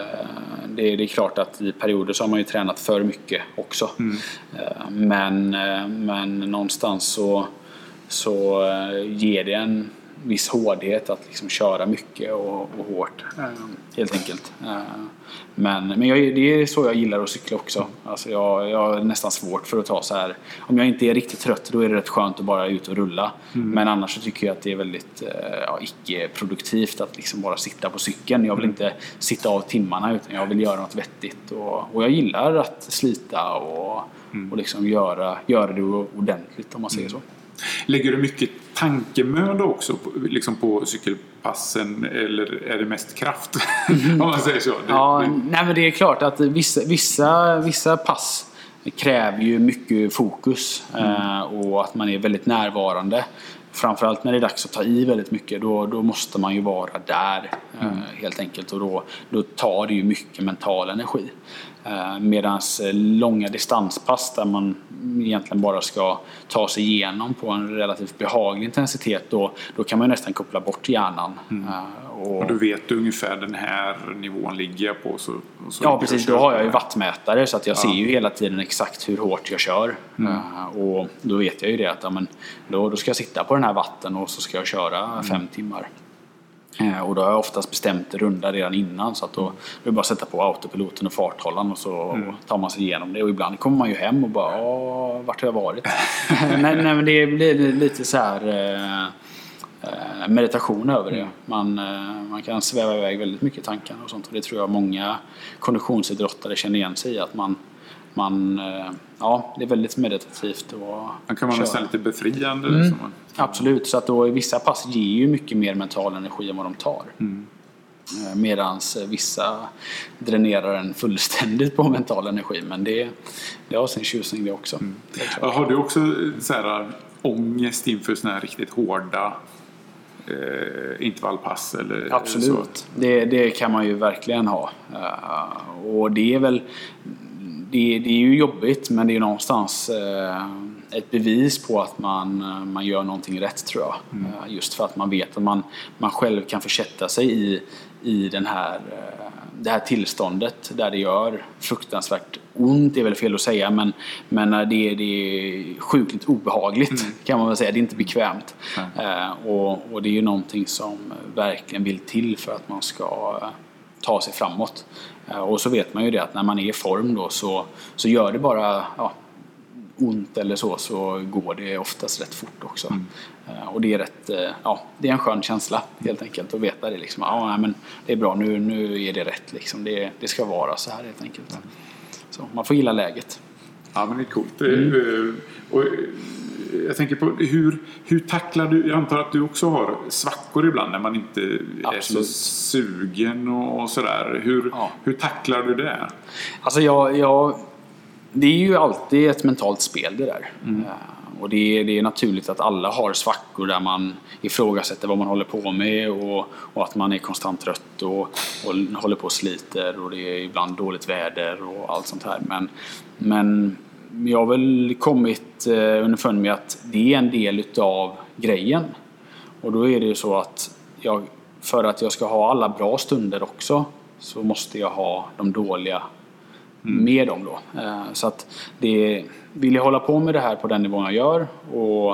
det, det är klart att i perioder så har man ju tränat för mycket också. Eh, men, eh, men någonstans så, så eh, ger det en viss hårdhet att liksom köra mycket och, och hårt. eh, Helt enkelt. Men, men jag, det är så jag gillar att cykla också. Alltså jag, jag har nästan svårt för att ta så här. Om jag inte är riktigt trött då är det rätt skönt att bara ut och rulla. Men annars så tycker jag att det är väldigt eh, ja, icke-produktivt att liksom bara sitta på cykeln. Jag vill inte sitta av timmarna utan jag vill göra något vettigt. Och, och jag gillar att slita och, och liksom göra, göra det ordentligt om man säger så. Lägger du mycket tankemöda också på, liksom på cykelpassen eller är det mest kraft? Om man säger så. Ja, det, nej men det är klart att vissa, vissa, vissa pass kräver ju mycket fokus eh, och att man är väldigt närvarande. Framförallt när det är dags att ta i väldigt mycket, då, då måste man ju vara där eh, helt enkelt. Och då, då tar det ju mycket mental energi. Eh, Medan långa distanspass där man egentligen bara ska ta sig igenom på en relativt behaglig intensitet, då, då kan man nästan koppla bort hjärnan. Eh, och, och du vet ungefär den här nivån ligger jag på. Så, så Ja precis, då har jag ju på wattmätare så att jag ser ju hela tiden exakt hur hårt jag kör. Eh, och då vet jag ju det att ja, men, då, då ska jag sitta på den här watten och så ska jag köra fem timmar. Eh, och då har jag oftast bestämt runda redan innan så att då, är det bara att sätta på autopiloten och farthållaren och så tar man sig igenom det. Och ibland kommer man ju hem och bara Åh, vart har jag varit? nej, nej men det blir lite så här eh, eh, meditation över det. Man, eh, man kan sväva iväg väldigt mycket i tankarna och sånt. Och det tror jag många konditionsidrottare känner igen sig i. Att man, man, eh, ja, det är väldigt meditativt. Och Den kan vara köra. nästan lite befriande. Mm. som man- Absolut, så att då vissa pass ger ju mycket mer mental energi än vad de tar. Medan vissa dränerar en fullständigt på mental energi. Men det, det har sin tjusning det också. Klart. Ja, Har du också så här, ångest inför såna här riktigt hårda eh, intervallpass? Eller så? Absolut, det, det kan man ju verkligen ha. Eh, och det är väl det, det är ju jobbigt men det är någonstans eh, ett bevis på att man, eh, man gör någonting rätt tror jag. Eh, just för att man vet att man, man själv kan försätta sig i, i den här, det här tillståndet där det gör fruktansvärt ont, det är väl fel att säga, men, men det, är- det är sjukligt obehagligt kan man väl säga. Det är inte bekvämt. Eh, och, och det är ju någonting som verkligen vill till för att man ska ta sig framåt. Eh, Och så vet man ju det att när man är i form då så, så gör det bara ja, ont eller så så går det oftast rätt fort också. Eh, Och det är rätt, eh, ja, det är en skön känsla helt enkelt att veta det liksom. Ja, nej, men det är bra, nu, nu är det rätt liksom. Det, det ska vara så här helt enkelt. Så man får gilla läget. Ja, men det är coolt. Mm. Eh, Och, eh, jag tänker på hur, hur tacklar du, jag antar att du också har svackor ibland när man inte är så Absolut. sugen och, sådär. Hur, Ja. hur tacklar du det? Alltså jag, jag, det är ju alltid ett mentalt spel det där. Eh, Och det är, det är naturligt att alla har svackor där man ifrågasätter vad man håller på med och, och att man är konstant trött och, och håller på och sliter och det är ibland dåligt väder och allt sånt här. Men, men jag har väl kommit eh, underfund med att det är en del utav grejen. Och då är det ju så att jag, för att jag ska ha alla bra stunder också så måste jag ha de dåliga med dem då. Eh, Så att det, vill jag hålla på med det här på den nivån jag gör och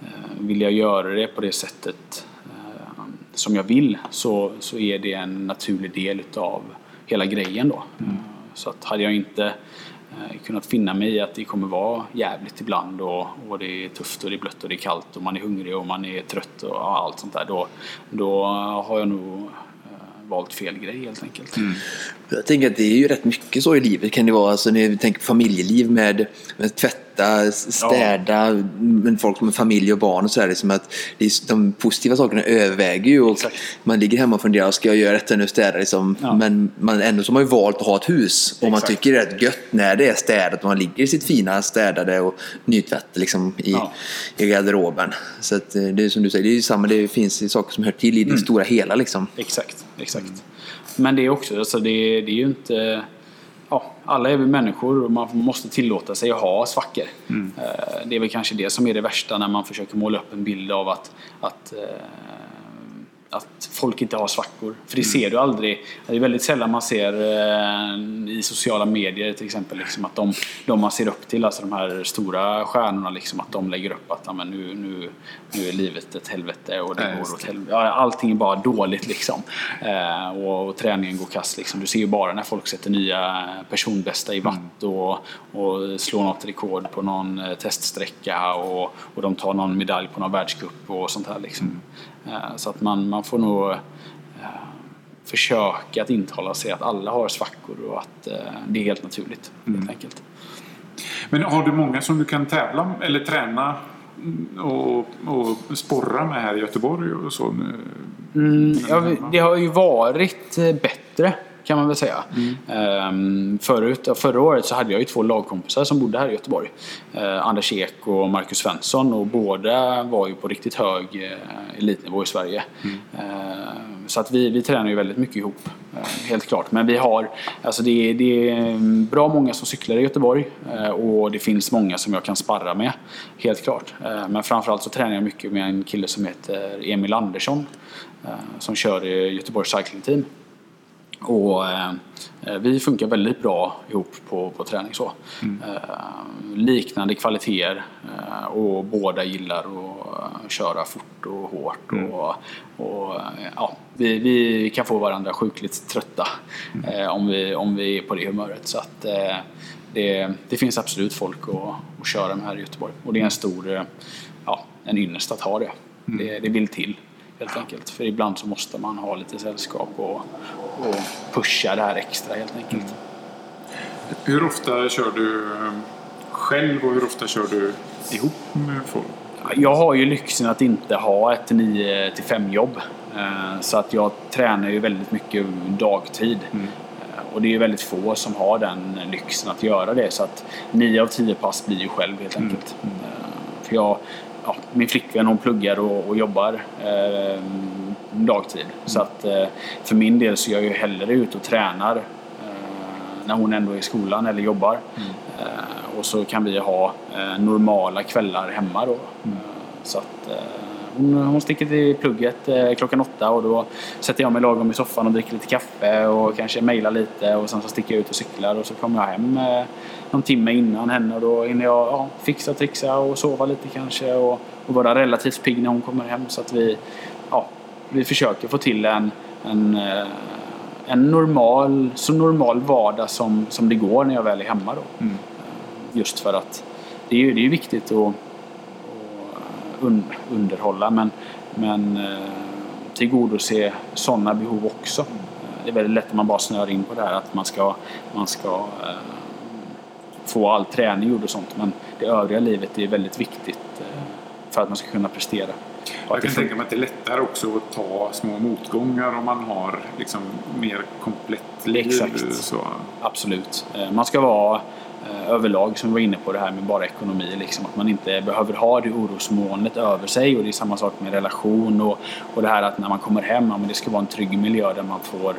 eh, vill jag göra det på det sättet som jag vill så, så är det en naturlig del utav hela grejen då. Eh, Så att hade jag inte Eh, kunnat finna mig i att det kommer vara jävligt ibland och, och det är tufft och det är blött och det är kallt och man är hungrig och man är trött och allt sånt där då, då har jag nog eh, valt fel grej helt enkelt. Mm. Jag tänker att det är ju rätt mycket så i livet kan det vara. Alltså när vi tänker på familjeliv med, med tvätta, städa, med folk med familj och barn och sådär. Liksom att de positiva sakerna överväger ju och Exakt. man ligger hemma och funderar, ska jag göra detta nu städa liksom? Ja. Men man, ändå så har man ju valt att ha ett hus och man Exakt. tycker det är rätt gött när det är städat och man ligger i sitt fina städade och nytvättade liksom i, Ja. i garderoben. Så att, eh, det är som du säger, det är ju samma, det finns saker som hör till i det stora hela liksom. Exakt, exakt. Men det är också, alltså det, det är ju inte... Ja, alla är vi människor och man måste tillåta sig att ha svackor. Eh, Det är väl kanske det som är det värsta när man försöker måla upp en bild av att, att, eh, att folk inte har svackor. För det ser du aldrig. Det är väldigt sällan man ser eh, i sociala medier till exempel liksom att de, de man ser upp till, alltså de här stora stjärnorna, liksom, att de lägger upp att men nu, nu, nu är livet ett helvete och det Ja, går åt helvete. Allting är bara dåligt liksom. Eh, och, och träningen går kass liksom. Du ser ju bara när folk sätter nya personbästa i watt och, och slår något rekord på någon eh, teststräcka och, och de tar någon medalj på någon världscup och sånt här liksom. Eh, så att man, man får nog eh, försöka att intala sig att alla har svackor och att eh, det är helt naturligt helt enkelt. Men har du många som du kan tävla eller träna och, och sporra med här i Göteborg och så? Mm, ja, det har ju varit bättre kan man väl säga. Ehm, förut, förra året så hade jag ju två lagkompisar som bodde här i Göteborg. Eh, Anders Ek och Marcus Svensson och båda var ju på riktigt hög eh, elitnivå i Sverige. Ehm, så att vi, vi tränar ju väldigt mycket ihop. eh, helt klart. Men vi har, alltså det, är- det är bra många som cyklar i Göteborg eh, och det finns många som jag kan sparra med. Helt klart. Men framförallt så tränar jag mycket med en kille som heter Emil Andersson som kör i Göteborgs Cycling Team. Och eh, vi funkar väldigt bra ihop på, på träning så. Eh, liknande kvaliteter eh, och båda gillar att eh, köra fort och hårt. Och, och, eh, ja, vi, vi kan få varandra sjukligt trötta eh, om, vi, om vi är på det humöret. Så att, eh, det, det finns absolut folk att, att köra med här i Göteborg. Och det är en stor eh, ja, en ynnest att ha det. det. Det vill till helt enkelt. För ibland så måste man ha lite sällskap och, och pusha det här extra helt enkelt. Hur ofta kör du eh, själv och hur ofta kör du ihop med folk? Jag har ju lyxen att inte ha ett 9 till 5 jobb. Eh, Så att jag tränar ju väldigt mycket dagtid. Eh, Och det är ju väldigt få som har den lyxen att göra det. Så att 9 av 10 pass blir ju själv helt enkelt. Eh, För jag, ja, min flickvän hon pluggar och, och jobbar eh, dagtid. Så att eh, för min del så är jag ju hellre ute och tränar eh, när hon ändå är i skolan eller jobbar. Eh, och så kan vi ha eh, normala kvällar hemma då. Eh, så att, hon, hon sticker till plugget klockan åtta och då sätter jag mig lagom i soffan och dricker lite kaffe och kanske mejlar lite och sen så sticker jag ut och cyklar och så kommer jag hem någon timme innan henne och då hinner jag ja, fixa, trixa och sova lite kanske och, och vara relativt pigg när hon kommer hem så att vi, ja, vi försöker få till en, en eh, en normal, så normal vardag som, som det går när jag väl är hemma då. Mm. Just för att det är ju det är viktigt att, un, underhålla men, men eh, tillgodose sådana behov också. Eh, Det är väldigt lätt att man bara snör in på det här att man ska, man ska eh, få all träning gjord och sånt men det övriga livet är väldigt viktigt eh, för att man ska kunna prestera. Jag kan tänka mig att det är lättare också att ta små motgångar om man har liksom mer komplett liv. Exakt. Så. Absolut. Eh, Man ska vara eh, överlag, som vi var inne på det här med bara ekonomi, liksom, att man inte behöver ha det orosmolnet över sig. Och det är samma sak med relation och, och det här att när man kommer hem, ja, men det ska vara en trygg miljö där man får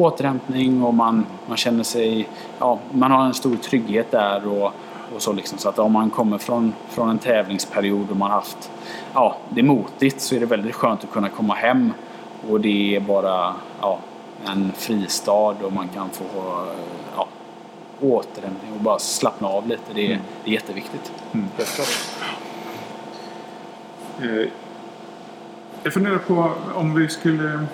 återhämtning och man, man känner sig, ja, man har en stor trygghet där och, och så liksom. Så att om man kommer från, från en tävlingsperiod och man haft, ja, det är motigt så är det väldigt skönt att kunna komma hem och det är bara, ja, en fristad och man kan få, ja, återhämtning och bara slappna av lite. Det är, det är jätteviktigt. Klart. Eh, Jag funderar på om vi skulle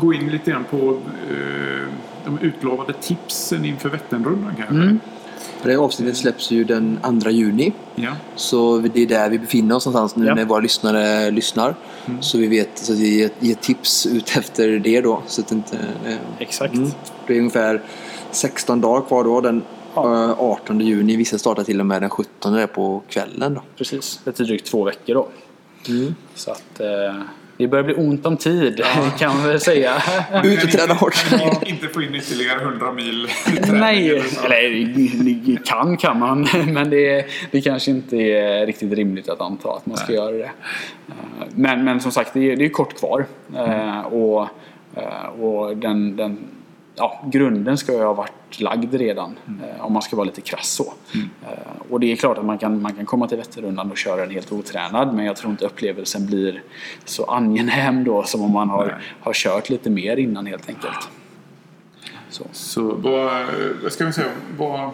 gå in lite grann på eh, de utlovade tipsen inför Vätternrundan kanske. Mm. Det här avsnittet släpps ju den 2 juni. Ja. Så det är där vi befinner oss någonstans nu Ja. när våra lyssnare lyssnar. Så vi vet, så att vi ger, ger tips ut efter det då. Så att det inte, eh, Exakt. Mm. Det är ungefär 16 dagar kvar då. Den eh, 18 juni. Vissa startar till och med den 17 där på kvällen då. Precis. Lite drygt två veckor då. Mm. Så att eh, det börjar bli ont om tid kan man väl säga. Ut och träna hårt. Ja, inte få in ytterligare 100 mil Nej, eller kan kan man. Men det, det kanske inte är riktigt rimligt att anta att man ska göra det. Eh, Men, men som sagt, det är, det är kort kvar. Eh, Och, eh, och den, den, ja, grunden ska ju ha varit lagd redan. eh, Om man ska vara lite krass så. Eh, Och det är klart att man kan, man kan komma till Vätternrundan och köra den helt otränad. Men jag tror inte upplevelsen blir så angenäm då som om man Nej. har, har kört lite mer innan helt enkelt. Så. Så vad ska vi säga, vad,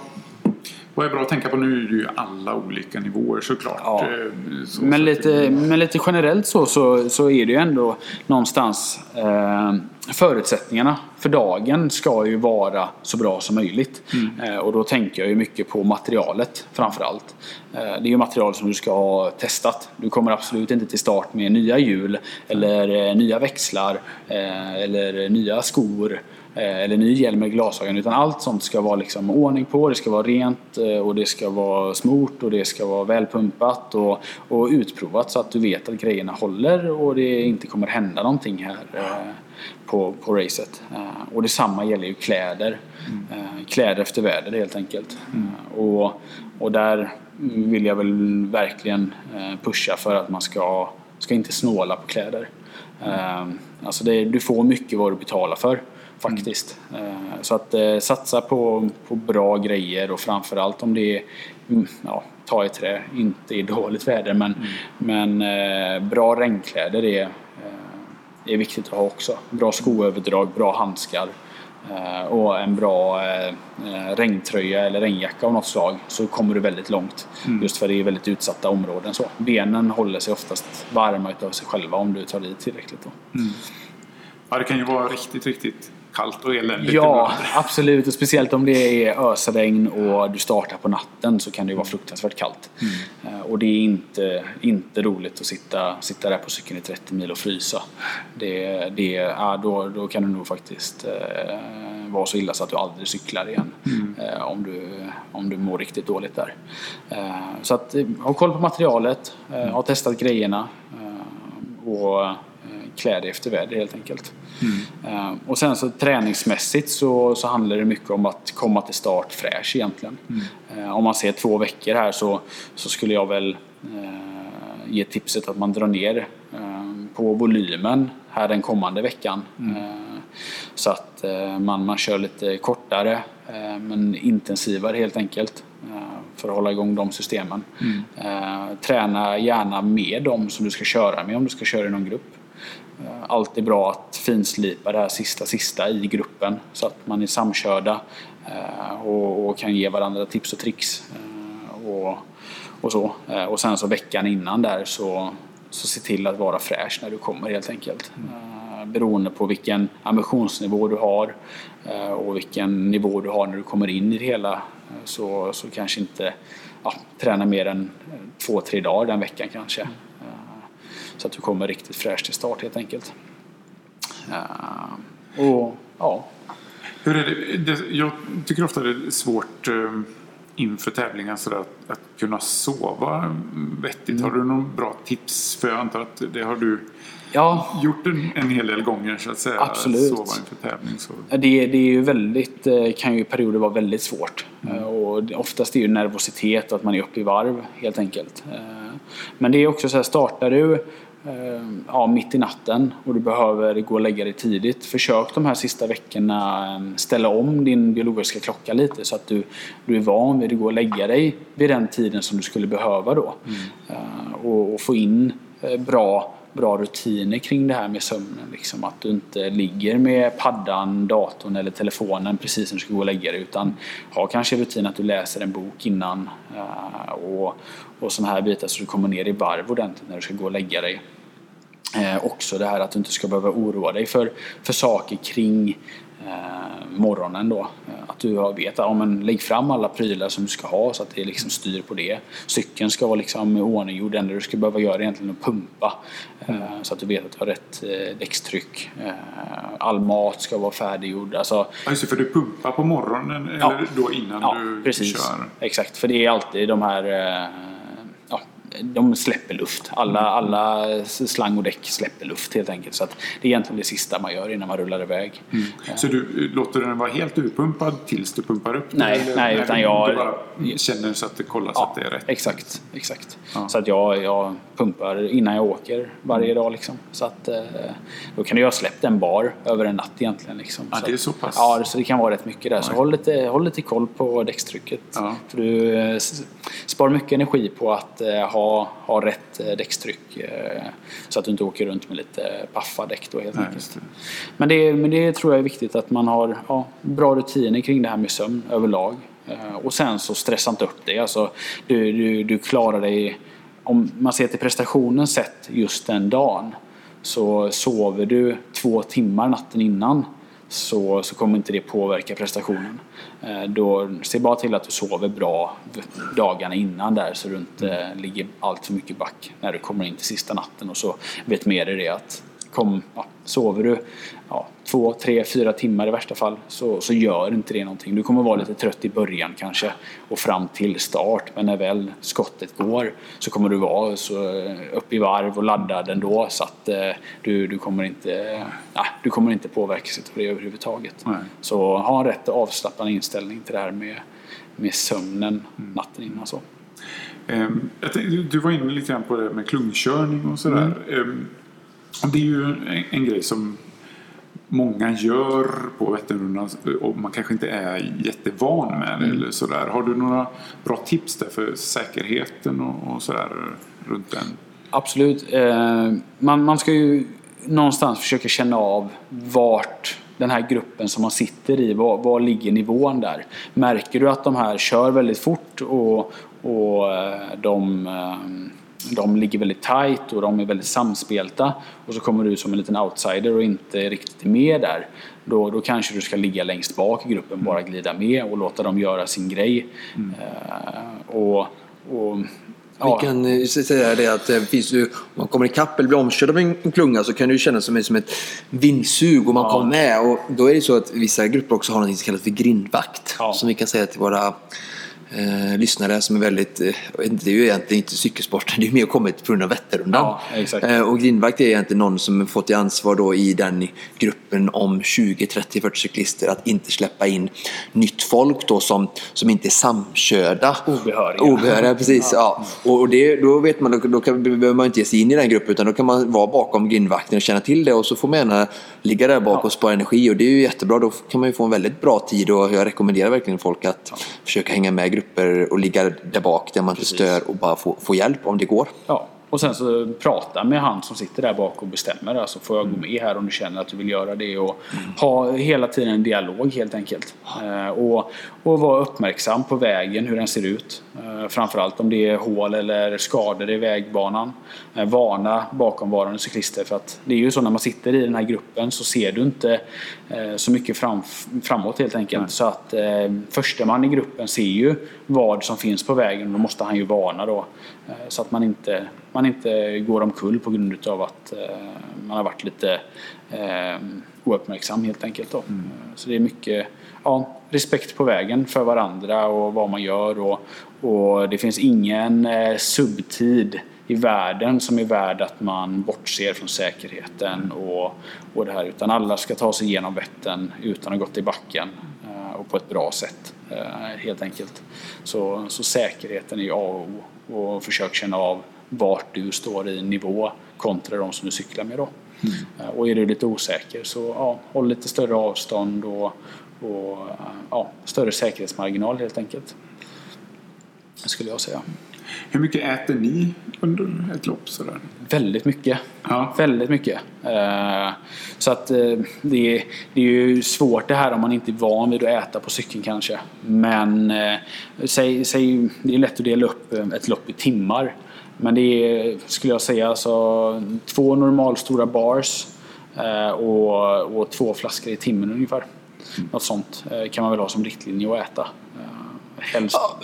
vad är bra att tänka på? Nu är det ju alla olika nivåer såklart. Ja. Eh, Så, Men så lite, men lite generellt så, så, så är det ju ändå någonstans eh, förutsättningarna för dagen ska ju vara så bra som möjligt. Eh, och då tänker jag ju mycket på materialet framförallt. Eh, det är ju material som du ska ha testat. Du kommer absolut inte till start med nya hjul eller eh, nya växlar eh, eller nya skor eller ny hjälm med glasögon utan allt sånt ska vara liksom ordning på, det ska vara rent eh, och det ska vara smort och det ska vara välpumpat och, och utprovat så att du vet att grejerna håller och det inte kommer hända någonting här eh, på, på racet. Eh, Och detsamma gäller ju kläder. Eh, Kläder efter väder helt enkelt. Eh, Och, och där vill jag väl verkligen eh, pusha för att man ska, ska inte snåla på kläder. Eh, Alltså det, du får mycket vad du betalar för faktiskt. Eh, Så att eh, satsa på, på bra grejer och framförallt om det är, mm, ja, ta i trä, inte i dåligt väder men, men eh, bra regnkläder är, är viktigt att ha också. Bra skoöverdrag, bra handskar och en bra regntröja eller regnjacka av något slag så kommer du väldigt långt. Just för det är väldigt utsatta områden. Så. Benen håller sig oftast varma utav sig själva om du tar i tillräckligt. Då. Ja, det kan ju vara riktigt, riktigt kallt och eländigt Ja, absolut. Och speciellt om det är ösregn och du startar på natten så kan det ju vara fruktansvärt kallt. Eh, Och det är inte, inte roligt att sitta, sitta där på cykeln i 30 mil och frysa. Det, det, ja, då, då kan det nog faktiskt eh, vara så illa så att du aldrig cyklar igen. Eh, om, du, om du mår riktigt dåligt där. Eh, så att, eh, ha koll på materialet, eh, ha testat grejerna. Och klä dig efter väder helt enkelt. Eh, Och sen så träningsmässigt så, så handlar det mycket om att komma till start fräsch egentligen. Eh, Om man ser två veckor här så, så skulle jag väl eh, ge tipset att man drar ner eh, på volymen här den kommande veckan. Eh, Så att eh, man, man kör lite kortare men intensivare helt enkelt. För att hålla igång de systemen. Eh, Träna gärna med dem som du ska köra med om du ska köra i någon grupp. Alltid bra att finslipa det här sista sista i gruppen så att man är samkörda eh, och, och kan ge varandra tips och tricks. eh, Och, och så. Eh, Och sen så veckan innan där så, så se till att vara fräsch när du kommer helt enkelt. Eh, Beroende på vilken ambitionsnivå du har och vilken nivå du har när du kommer in i det hela så, så kanske inte ja, träna mer än två, tre dagar den veckan kanske. Så att du kommer riktigt fräsch till start helt enkelt. Eh, Och ja, Hur är det? det? Jag tycker ofta det är svårt. eh, inför tävlingar sådär att, att kunna sova vettigt? Har Mm. du någon bra tips? För jag antar att det har du Ja, gjort en, en hel del gånger så att säga. Absolut. Sova inför tävling. Så. Det, det är ju väldigt, eh, kan ju i perioder vara väldigt svårt. Eh, Och det- oftast är det ju nervositet att man är uppe i varv helt enkelt. Men det är också så här, startar du ja, mitt i natten och du behöver gå och lägga dig tidigt. Försök de här sista veckorna eh, ställa om din biologiska klocka lite så att du, du är van vid att gå och lägga dig vid den tiden som du skulle behöva då. Eh, Och, och få in eh, bra bra rutiner kring det här med sömnen. Liksom att du inte ligger med paddan, datorn eller telefonen precis när du ska gå och lägga dig utan ha kanske rutin att du läser en bok innan eh, och, och sådana här bitar så du kommer ner i varv ordentligt när du ska gå och lägga dig. Eh, också det här att du inte ska behöva oroa dig för, för saker kring eh, morgonen då. Eh, Att du har vet, ja men lägg fram alla prylar som du ska ha så att det liksom styr på det. Cykeln ska vara liksom i ordning gjord. Det enda du ska behöva göra är egentligen att pumpa. Eh, så att du vet att du har rätt eh, däckstryck. Eh, all mat ska vara färdiggjord. Alltså, Ja, just det, för du pumpar på morgonen Ja. eller då innan Ja, du precis. kör? Exakt, för det är alltid de här... eh, Ja, de släpper luft. Alla, alla slang och däck släpper luft helt enkelt. Så att det är egentligen det sista man gör innan man rullar iväg. Så du eh, låter den vara helt utpumpad tills du pumpar upp den? Nej, eller- nej, utan jag- Du bara känner så att det kollar så att det är rätt? exakt. exakt. Ja. Så att jag, jag pumpar innan jag åker varje dag. Liksom. Så att, eh, då kan ju ha släppt en bar över en natt egentligen. Liksom. Ja, det är så pass. Ja, så det kan vara rätt mycket där. Så håll lite, håll lite koll på däckstrycket. Ja. För du eh, s- sparar mycket energi på att eh, ha, ha rätt eh, däckstryck. eh, Så att du inte åker runt med lite paffa däck då helt Nej, enkelt. det. Men det, men det tror jag är viktigt att man har ja, bra rutiner kring det här med sömn överlag. Eh, Och sen så stressa inte upp dig. Alltså, du, du, du klarar dig, om man ser till prestationen sett just den dagen, så sover du två timmar natten innan så, så kommer inte det påverka prestationen. Eh, då, se bara till att du sover bra dagarna innan där så du inte eh, ligger allt för mycket back när du kommer in till sista natten och så vet med dig det att kom, ja, sover du ja, två, tre, fyra timmar i värsta fall så, så gör inte det någonting. Du kommer vara lite trött i början kanske och fram till start men när väl skottet går så kommer du vara så eh, upp i varv och laddad ändå så att eh, du, du, kommer inte, ja, du kommer inte påverkas av det överhuvudtaget. Nej. Så ha en rätt avslappnad inställning till det här med, med sömnen natten innan. Så. Ehm, du var inne lite grann på det med klungkörning och sådär. Mm. Det är ju en, grej som många gör på Vätternrundan och man kanske inte är jättevan med Mm. det eller sådär. Har du några bra tips där för säkerheten och, och sådär runt den? Absolut. Eh, man, man ska ju någonstans försöka känna av vart den här gruppen som man sitter i, var, var ligger nivån där? Märker du att de här kör väldigt fort och, och eh, de, eh, de ligger väldigt tight och de är väldigt samspelta och så kommer du som en liten outsider och inte riktigt är med där. Då, då kanske du ska ligga längst bak i gruppen, bara glida med och låta dem göra sin grej. Eh, och, och, ja. Vi kan eh, säga det att det finns ju, om man kommer ikapp eller blir omkörd av en klunga så kan det ju kännas som, som ett vindsug och man Ja. kommer med. Och då är det så att vissa grupper också har något som kallas för grindvakt. Ja. Som vi kan säga till våra eh, lyssnare som är väldigt, eh, det är ju egentligen inte cykelsporten, det är ju mer kommit på grund av Vätternrundan. Ja. Eh, och grindvakt är egentligen någon som fått i ansvar då i den gruppen om 20, 30, 40 cyklister att inte släppa in nytt folk då som, som inte är samkörda. Obehöriga. Obehöriga, precis. Ja. Och och det, då vet man, då, då kan, behöver man inte ge sig in i den gruppen utan då kan man vara bakom grindvakten och känna till det och så får man gärna ligga där bak och spara energi och det är ju jättebra. Då kan man ju få en väldigt bra tid och jag rekommenderar verkligen folk att försöka hänga med i grupper och ligga där bak där man inte stör och bara få, få hjälp om det går. Ja, och sen så prata med han som sitter där bak och bestämmer. Alltså får jag gå med här om du känner att du vill göra det och ha hela tiden en dialog helt enkelt. Eh, och, och vara uppmärksam på vägen, hur den ser ut. Eh, framförallt om det är hål eller skador i vägbanan. Eh, varna bakomvarande cyklister för att det är ju så när man sitter i den här gruppen så ser du inte så mycket fram, framåt helt enkelt. Så att eh, första man i gruppen ser ju vad som finns på vägen och då måste han ju varna då så att man inte, man inte går omkull på grund av att eh, man har varit lite eh, ouppmärksam helt enkelt. Mm. Så det är mycket ja, respekt på vägen för varandra och vad man gör. Och, och det finns ingen subtid i världen som är värd att man bortser från säkerheten och, och det här. Utan alla ska ta sig igenom Vättern utan att ha gått i backen och på ett bra sätt helt enkelt. Så, så säkerheten är A och O och försök känna av vart du står i nivå kontra de som du cyklar med då. Mm. Och är du lite osäker så ja, håll lite större avstånd och, och ja, större säkerhetsmarginal helt enkelt. Det skulle jag säga. Hur mycket äter ni under ett lopp? Sådär? Väldigt mycket. Ja. Väldigt mycket. Eh, så att eh, det är, det är ju svårt det här om man inte är van vid att äta på cykeln kanske. Men eh, säg, säg, det är lätt att dela upp ett lopp i timmar. Men det är, skulle jag säga, alltså, två normalstora bars och, och två flaskor i timmen ungefär. Mm. Något sånt kan man väl ha som riktlinje att äta. Helst. Ja,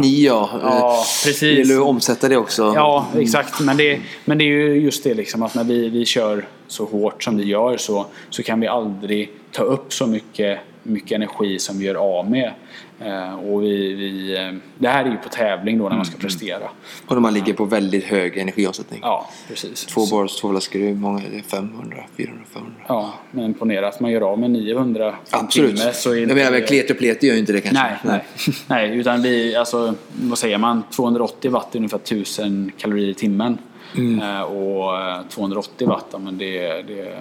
ni ja. ja precis. Det gäller att omsätta det också. Ja, exakt. Men det, men det är ju just det liksom att när vi, vi kör så hårt som vi gör så, så kan vi aldrig ta upp så mycket, mycket energi som vi gör av med. Eh, och vi, vi, eh, det här är ju på tävling då när man ska mm. prestera. Och när man ligger på väldigt hög energiomsättning. Ja, precis. Två bars, två flaskor, hur många är det? 500, 400, 500? Ja, men ponera att man gör av med 900 Absolut. timme. Så är Jag menar, det... klet och plet gör ju inte det kanske. Nej, nej. nej, utan vi, alltså, vad säger man, 280 watt är ungefär 1000 kalorier i timmen. Mm. Eh, och 280 watt, men det, det,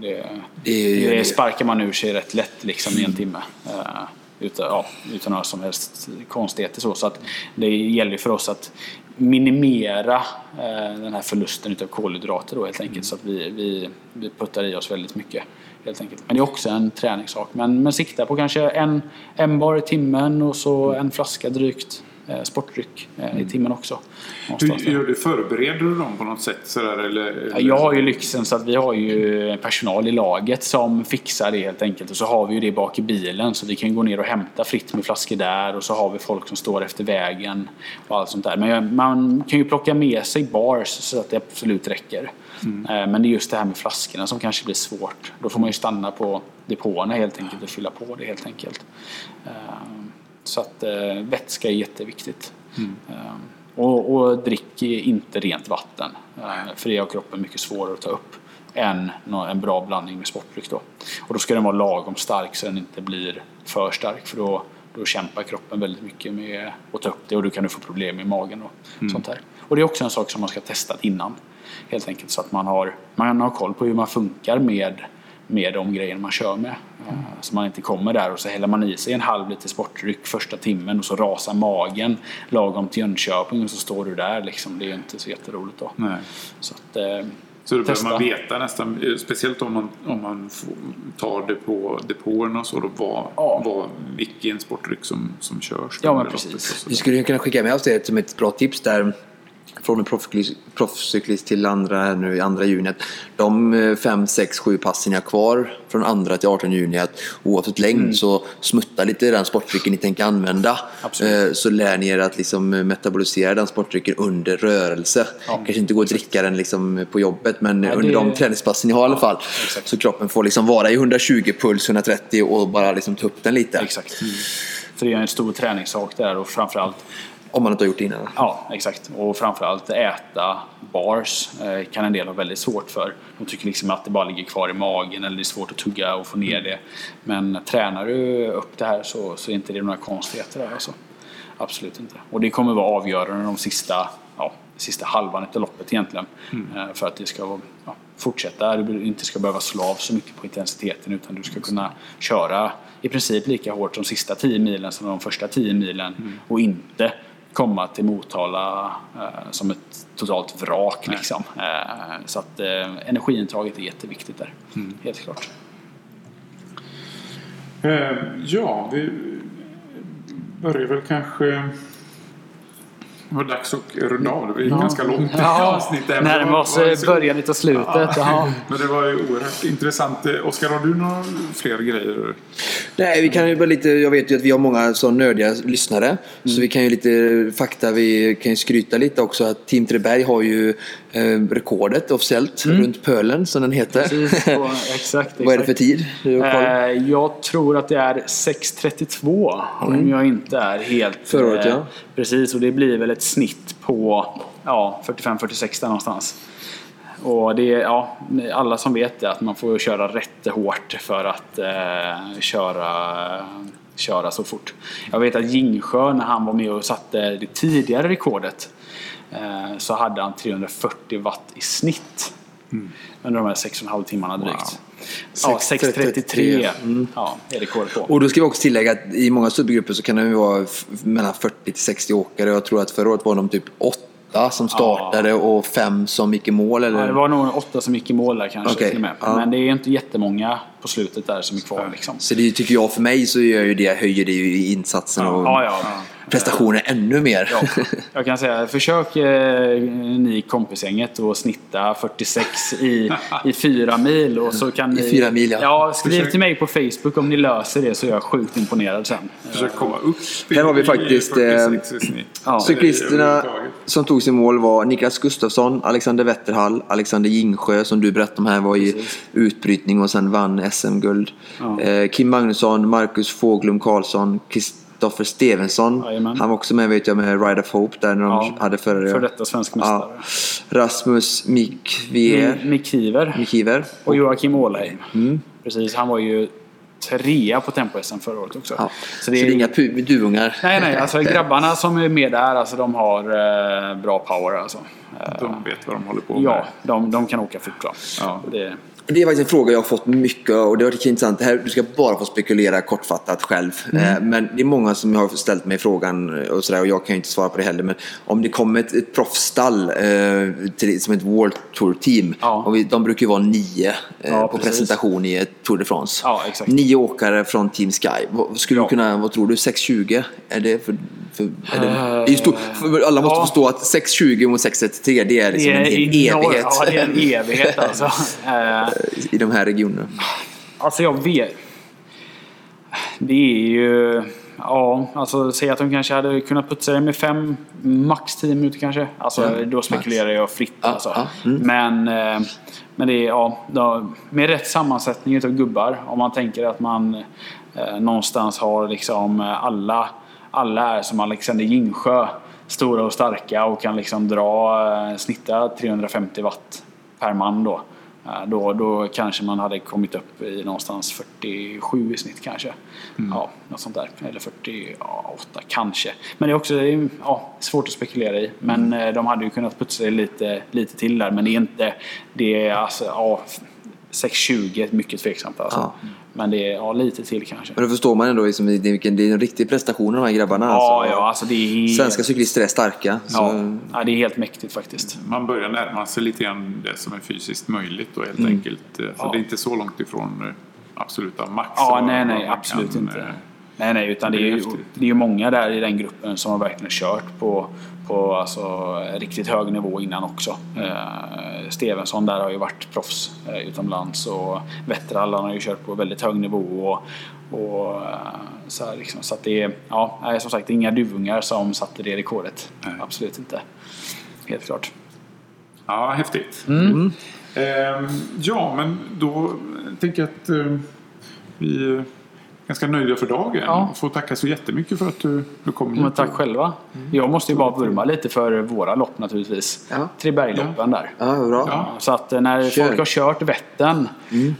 det, det, det sparkar man ur sig rätt lätt liksom i en timme utan, ja, utan några som helst konstigheter. Så, så att det gäller för oss att minimera eh, den här förlusten av kolhydrater då helt enkelt. Så att vi, vi, vi puttar i oss väldigt mycket. Helt enkelt. Men det är också en träningssak. Men, men sikta på kanske en, en bar i timmen och så en flaska drygt eh, sportdryck eh, i mm. timmen också. Hur gör du? Förbereder du dem på något sätt? Sådär, eller, eller? Jag har ju lyxen så att vi har ju personal i laget som fixar det helt enkelt. Och så har vi ju det bak i bilen så vi kan gå ner och hämta fritt med flaskor där och så har vi folk som står efter vägen och allt sånt där. Men man kan ju plocka med sig bars så att det absolut räcker. Mm. Eh, men det är just det här med flaskorna som kanske blir svårt. Då får man ju stanna på depåerna helt enkelt och fylla på det helt enkelt. Eh, så att eh, vätska är jätteviktigt. Mm. Och, och drick inte rent vatten. Eh, för det har kroppen mycket svårare att ta upp än en bra blandning med sportdryck. Då. Och då ska den vara lagom stark så den inte blir för stark. För då, då kämpar kroppen väldigt mycket med att ta upp det och då kan du få problem i magen. Och, mm. sånt här. och det är också en sak som man ska testa innan. Helt enkelt så att man har, man har koll på hur man funkar med med de grejer man kör med. Mm. Så man inte kommer där och så häller man i sig en halv liter sportdryck första timmen och så rasar magen lagom till Jönköping och så står du där liksom. Det är ju inte så jätteroligt då. Nej. Så, att, eh, så då behöver man veta nästan, eh, speciellt om man, om man tar det på depåerna och så, då vad, ja. vad, vilken sportdryck som, som körs. Ja, men precis. Vi skulle kunna skicka med oss det som ett bra tips där från en proffscyklist till andra här nu i andra juni. Att de 5, 6, 7 passen jag har kvar från andra till 18 juni att oavsett längd mm. så smutta lite den sportdrycken ni tänker använda. Absolut. Eh, så lär ni er att liksom metabolisera den sportdrycken under rörelse. Ja. Kanske inte gå och dricka den liksom på jobbet men ja, det... under de träningspassen ni har i alla fall. Ja, så kroppen får liksom vara i 120 puls, 130 och bara liksom ta upp den lite. Exakt. Mm. För det är en stor träningssak där och framförallt om man inte har gjort det innan? Ja, exakt. Och framförallt äta bars eh, kan en del ha väldigt svårt för. De tycker liksom att det bara ligger kvar i magen eller det är svårt att tugga och få ner det. Men tränar du upp det här så, så är inte det några konstigheter där alltså. Absolut inte. Och det kommer vara avgörande de sista, ja, sista halvan av loppet egentligen. Mm. Eh, för att det ska ja, fortsätta. Du inte ska behöva slå av så mycket på intensiteten utan du ska kunna köra i princip lika hårt de sista 10 milen som de första 10 milen mm. och inte komma till Motala eh, som ett totalt vrak. Liksom. Eh, så att eh, energiintaget är jätteviktigt där, mm. helt klart. Eh, ja, vi börjar väl kanske var dags att runda av. Det var ju ganska långt Ja, avsnitt. där. närmar oss Det var- eh, början av slutet. Ja. Men det var ju oerhört intressant. Eh, Oskar, har du några fler grejer? Nej, vi kan ju bara lite, jag vet ju att vi har många så nödiga lyssnare. Så vi kan ju lite fakta, vi kan ju skryta lite också att Team Treberg har ju eh, rekordet officiellt runt pölen som den heter. Precis, och- exakt, Vad är det för tid? Eh, Jag tror att det är 6.32 om jag inte är helt... Förra året, eh, ja. Precis, och det blir väl ett snitt på ja, 45-46 där någonstans. Och det är, ja, alla som vet det, att man får köra rätt hårt för att eh, köra, köra så fort. Jag vet att Jingsjö, när han var med och satte det tidigare rekordet, så hade han 340 watt i snitt. Under de här 6,5 timmarna drygt. Ja, 6.33 Mm. ja, är rekordet på. Och då ska vi också tillägga att i många subgrupper så kan det vara mellan 40 till 60 åkare. Jag tror att förra året var de typ åtta som startade och fem som gick i mål. Eller? Ja, det var nog åtta som gick i mål där kanske Okej, till och med. ja. Men det är inte jättemånga på slutet där som är kvar liksom. Så det tycker jag för mig så gör ju det, höjer det ju i insatsen och Ja, ja. Prestationen ännu mer. Ja, jag kan säga, försök eh, ni kompisgänget att snitta 46 i, i fyra mil. Och så kan I ni, fyra mil, ja. ja. Skriv Försök- till mig på Facebook om ni löser det så är jag sjukt imponerad sen. Försök komma upp Här har vi faktiskt, 46 i snitt. Ja. Cyklisterna som tog sin mål var Niklas Gustafsson, Alexander Wetterhall, Alexander Jingsjö som du berättade om här var i utbrytning och sen vann SM-guld. Eh, Kim Magnusson, Marcus Fåglum Karlsson, Kristoffer Stevensson. Jajamän. Han var också med vet jag med Ride of Hope där när de Ja, hade förra För detta svensk mästare. ja. Rasmus Mikvier, Mick Kiver Mikiver. och Joakim Ålheim. Mm. Precis, han var ju trea på tempo-SM förra året också. Ja. Så det är inga pu- duvungar. Nej, nej, alltså grabbarna som är med där, alltså de har eh, bra power alltså. De vet vad de håller på med. ja, de, de kan åka fort. Ja. Det, Det är faktiskt en fråga jag har fått mycket och det har varit intressant. Det här, du ska bara få spekulera kortfattat själv. Eh, Men det är många som har ställt mig frågan och sådär och jag kan ju inte svara på det heller. Men om det kommer ett, ett proffsstall eh, till, som ett World Tour Team. Ja. Och vi, de brukar ju vara nio eh, Ja, på precis. presentation i ett Tour de France. Ja. Nio åkare från Team Sky. Skulle du kunna, vad tror du, 6.20? Är det för... för, är det, det är ju stor, för alla måste ja. förstå att 6.20 mot 6.33 det är liksom en, en enorm- evighet Ja, det är en evighet alltså. Eh, i de här regionerna. Alltså jag vet. Det är ju... Ja, alltså säg att de kanske hade kunnat putsa det med fem, max tio minuter kanske. Alltså Ja, då spekulerar jag fritt Ja, alltså. ja, mm. Men, eh, men det är, ja, med rätt sammansättning utav gubbar. Om man tänker att man eh, någonstans har liksom alla, alla är som Alexander Jingsjö. Stora och starka och kan liksom dra, eh, snitta 350 watt per man då. Eh, Då, då kanske man hade kommit upp i någonstans 47 i snitt kanske. Ja, något sånt där. Eller 48 kanske. Men det är också ja, svårt att spekulera i. Men eh, de hade ju kunnat putsa det lite, lite till där. Men det är inte... Det är alltså, ja, 6,20 är mycket tveksamt alltså. Ja. Men det är ja, lite till kanske. Men då förstår man ändå liksom, det, vilken, det är en riktig prestation av de här grabbarna. Ja, alltså. ja, alltså det är helt, Svenska cyklister är starka. Så, ja, ja, det är helt mäktigt faktiskt. Man börjar närma sig lite grann det som är fysiskt möjligt då helt Mm. enkelt. Så Ja. det är inte så långt ifrån eh, absoluta max. Ja, nej, nej, absolut kan, inte. Eh, Nej, nej, utan det är, det är ju, det är ju många där i den gruppen som har verkligen kört på, på alltså, riktigt hög nivå innan också. Eh, Stevensson där har ju varit proffs eh, utomlands och Wetterall har ju kört på väldigt hög nivå. Och, och, eh, så här liksom. så att det är, ja, som sagt, det är inga duvungar som satte det rekordet. Nej. Absolut inte. Helt klart. Ja, häftigt. Mm. Ehm, ja, men då tänker jag att eh, vi ganska nöjda för dagen. Ja. Får tacka så jättemycket för att du, du kom Men hit. tack själva. Jag måste ju bara vurma lite för våra lopp naturligtvis. Ja. Tre bergloppen där. ja, bra. Ja. Så att eh, när Kör. folk har kört Vättern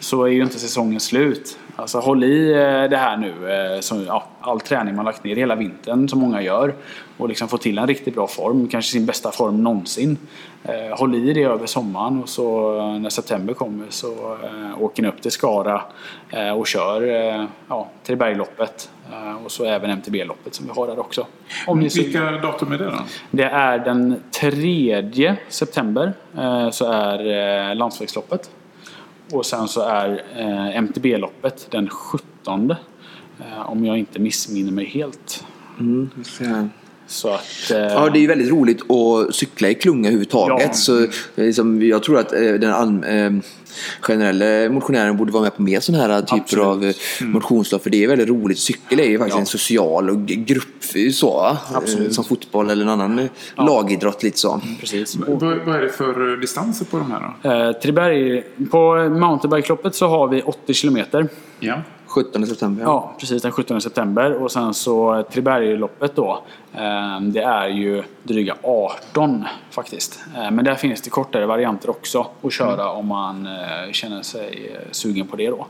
så är ju inte säsongen slut. Alltså håll i eh, det här nu. eh, Så, ja, all träning man lagt ner hela vintern som många gör. Och liksom få till en riktigt bra form. Kanske sin bästa form någonsin. Eh, Håll i det över sommaren och så när september kommer så åker ni upp till Skara och kör ja, Trebergloppet. Och så även MTB-loppet som vi har där också. Om ni. Vilka datum är det då? Det är den 3 september så är landsvägsloppet. Och sen så är eh, MTB-loppet den 17. Eh, om jag inte missminner mig helt. Mm. Så att, eh, Ja, det är ju väldigt roligt att cykla i klunga överhuvudtaget. Ja. Så, liksom, jag tror att eh, den all, eh, generella motionären borde vara med på mer sådana här typer Absolut. av eh, motionslopp. För det är väldigt roligt. Cykel är ju faktiskt Ja. en social och grupp så. va? Absolut. Eh, Som fotboll eller en annan eh, lagidrott lite så. precis. Vad, vad är det för eh, distanser på de här då? Eh, Triberg, på mountainbikeloppet så har vi 80 kilometer. Ja. 17 september. Ja, precis den 17 september. Och sen så Tribergloppet då. eh, Det är ju dryga 18 faktiskt. Eh, Men där finns det kortare varianter också att köra om man eh, känner sig sugen på det då.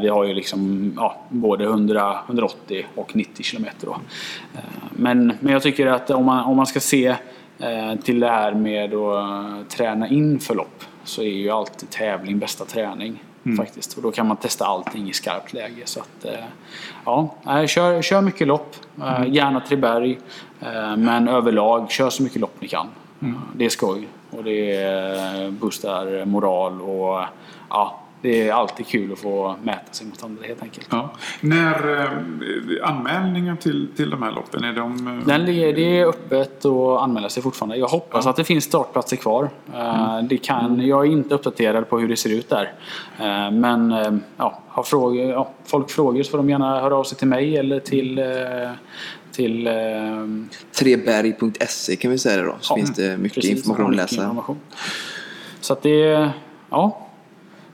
Vi har ju liksom ja, både 100, 180 och 90 kilometer då. Men, men jag tycker att om man, om man ska se till det här med att träna in för lopp så är ju alltid tävling bästa träning. Faktiskt. Och då kan man testa allting i skarpt läge. Så att, eh, ja, kör, kör mycket lopp. Eh, Gärna Triberg. Eh, men överlag, kör så mycket lopp ni kan. Eh, Det är skoj. Och det boostar moral. Och ja, det är alltid kul att få mäta sig mot andra helt enkelt. Ja. När eh, anmälningar till, till de här loppen, är de... eh, Den, ligger- det är öppet att anmäla sig fortfarande. Jag hoppas att det finns startplatser kvar. Eh, Det kan, jag är inte uppdaterad på hur det ser ut där. Eh, Men eh, ja, har frågor, ja, folk frågor så får de gärna höra av sig till mig eller till, eh, till eh, Treberg.se kan vi säga det då. Så Ja, finns det mycket precis, information att läsa. information. Så att det, ja,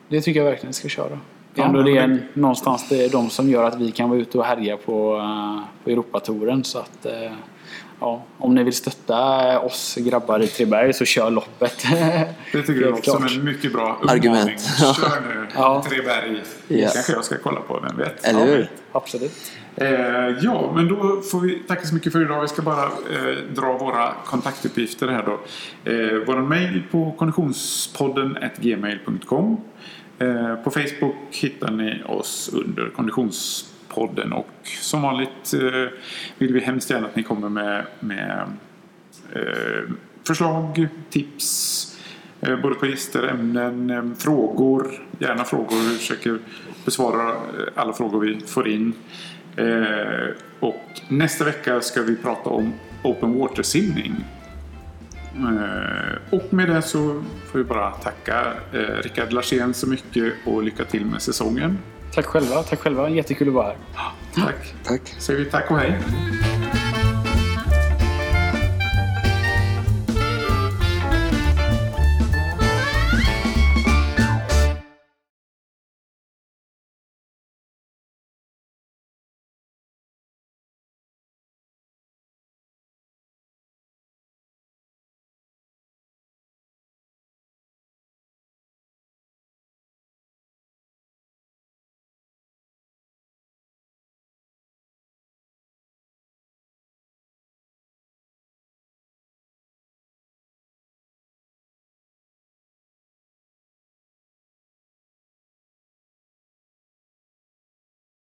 det tycker jag verkligen ska köra. Ja, ändå det är någonstans det är de som gör att vi kan vara ute och härja på, eh, på Europatouren. Så att, eh, ja, om ni vill stötta oss grabbar i Treberg så kör loppet. Det tycker jag låter som klart. en mycket bra uppmaning. Argument. Kör nu, Ja. Treberg. Ja. kanske jag ska kolla på, vem vet? Eller hur? Absolut. Eh, ja, men då får vi tacka så mycket för idag. Vi ska bara eh, dra våra kontaktuppgifter här då. Eh, vår mail på konditionspodden gmail.com. Eh, på Facebook hittar ni oss under Konditionspodden och som vanligt eh, vill vi hemskt gärna att ni kommer med, med eh, förslag, tips, eh, både på gäster, ämnen, eh, frågor. Gärna frågor. Vi försöker besvara eh, alla frågor vi får in. Eh, och nästa vecka ska vi prata om open water-simning. Eh, och med det så får vi bara tacka eh, Rickard Larsén så mycket och lycka till med säsongen. Tack själva. Tack själva. Jättekul att vara här. Tack. Tack. Säger vi tack och hej.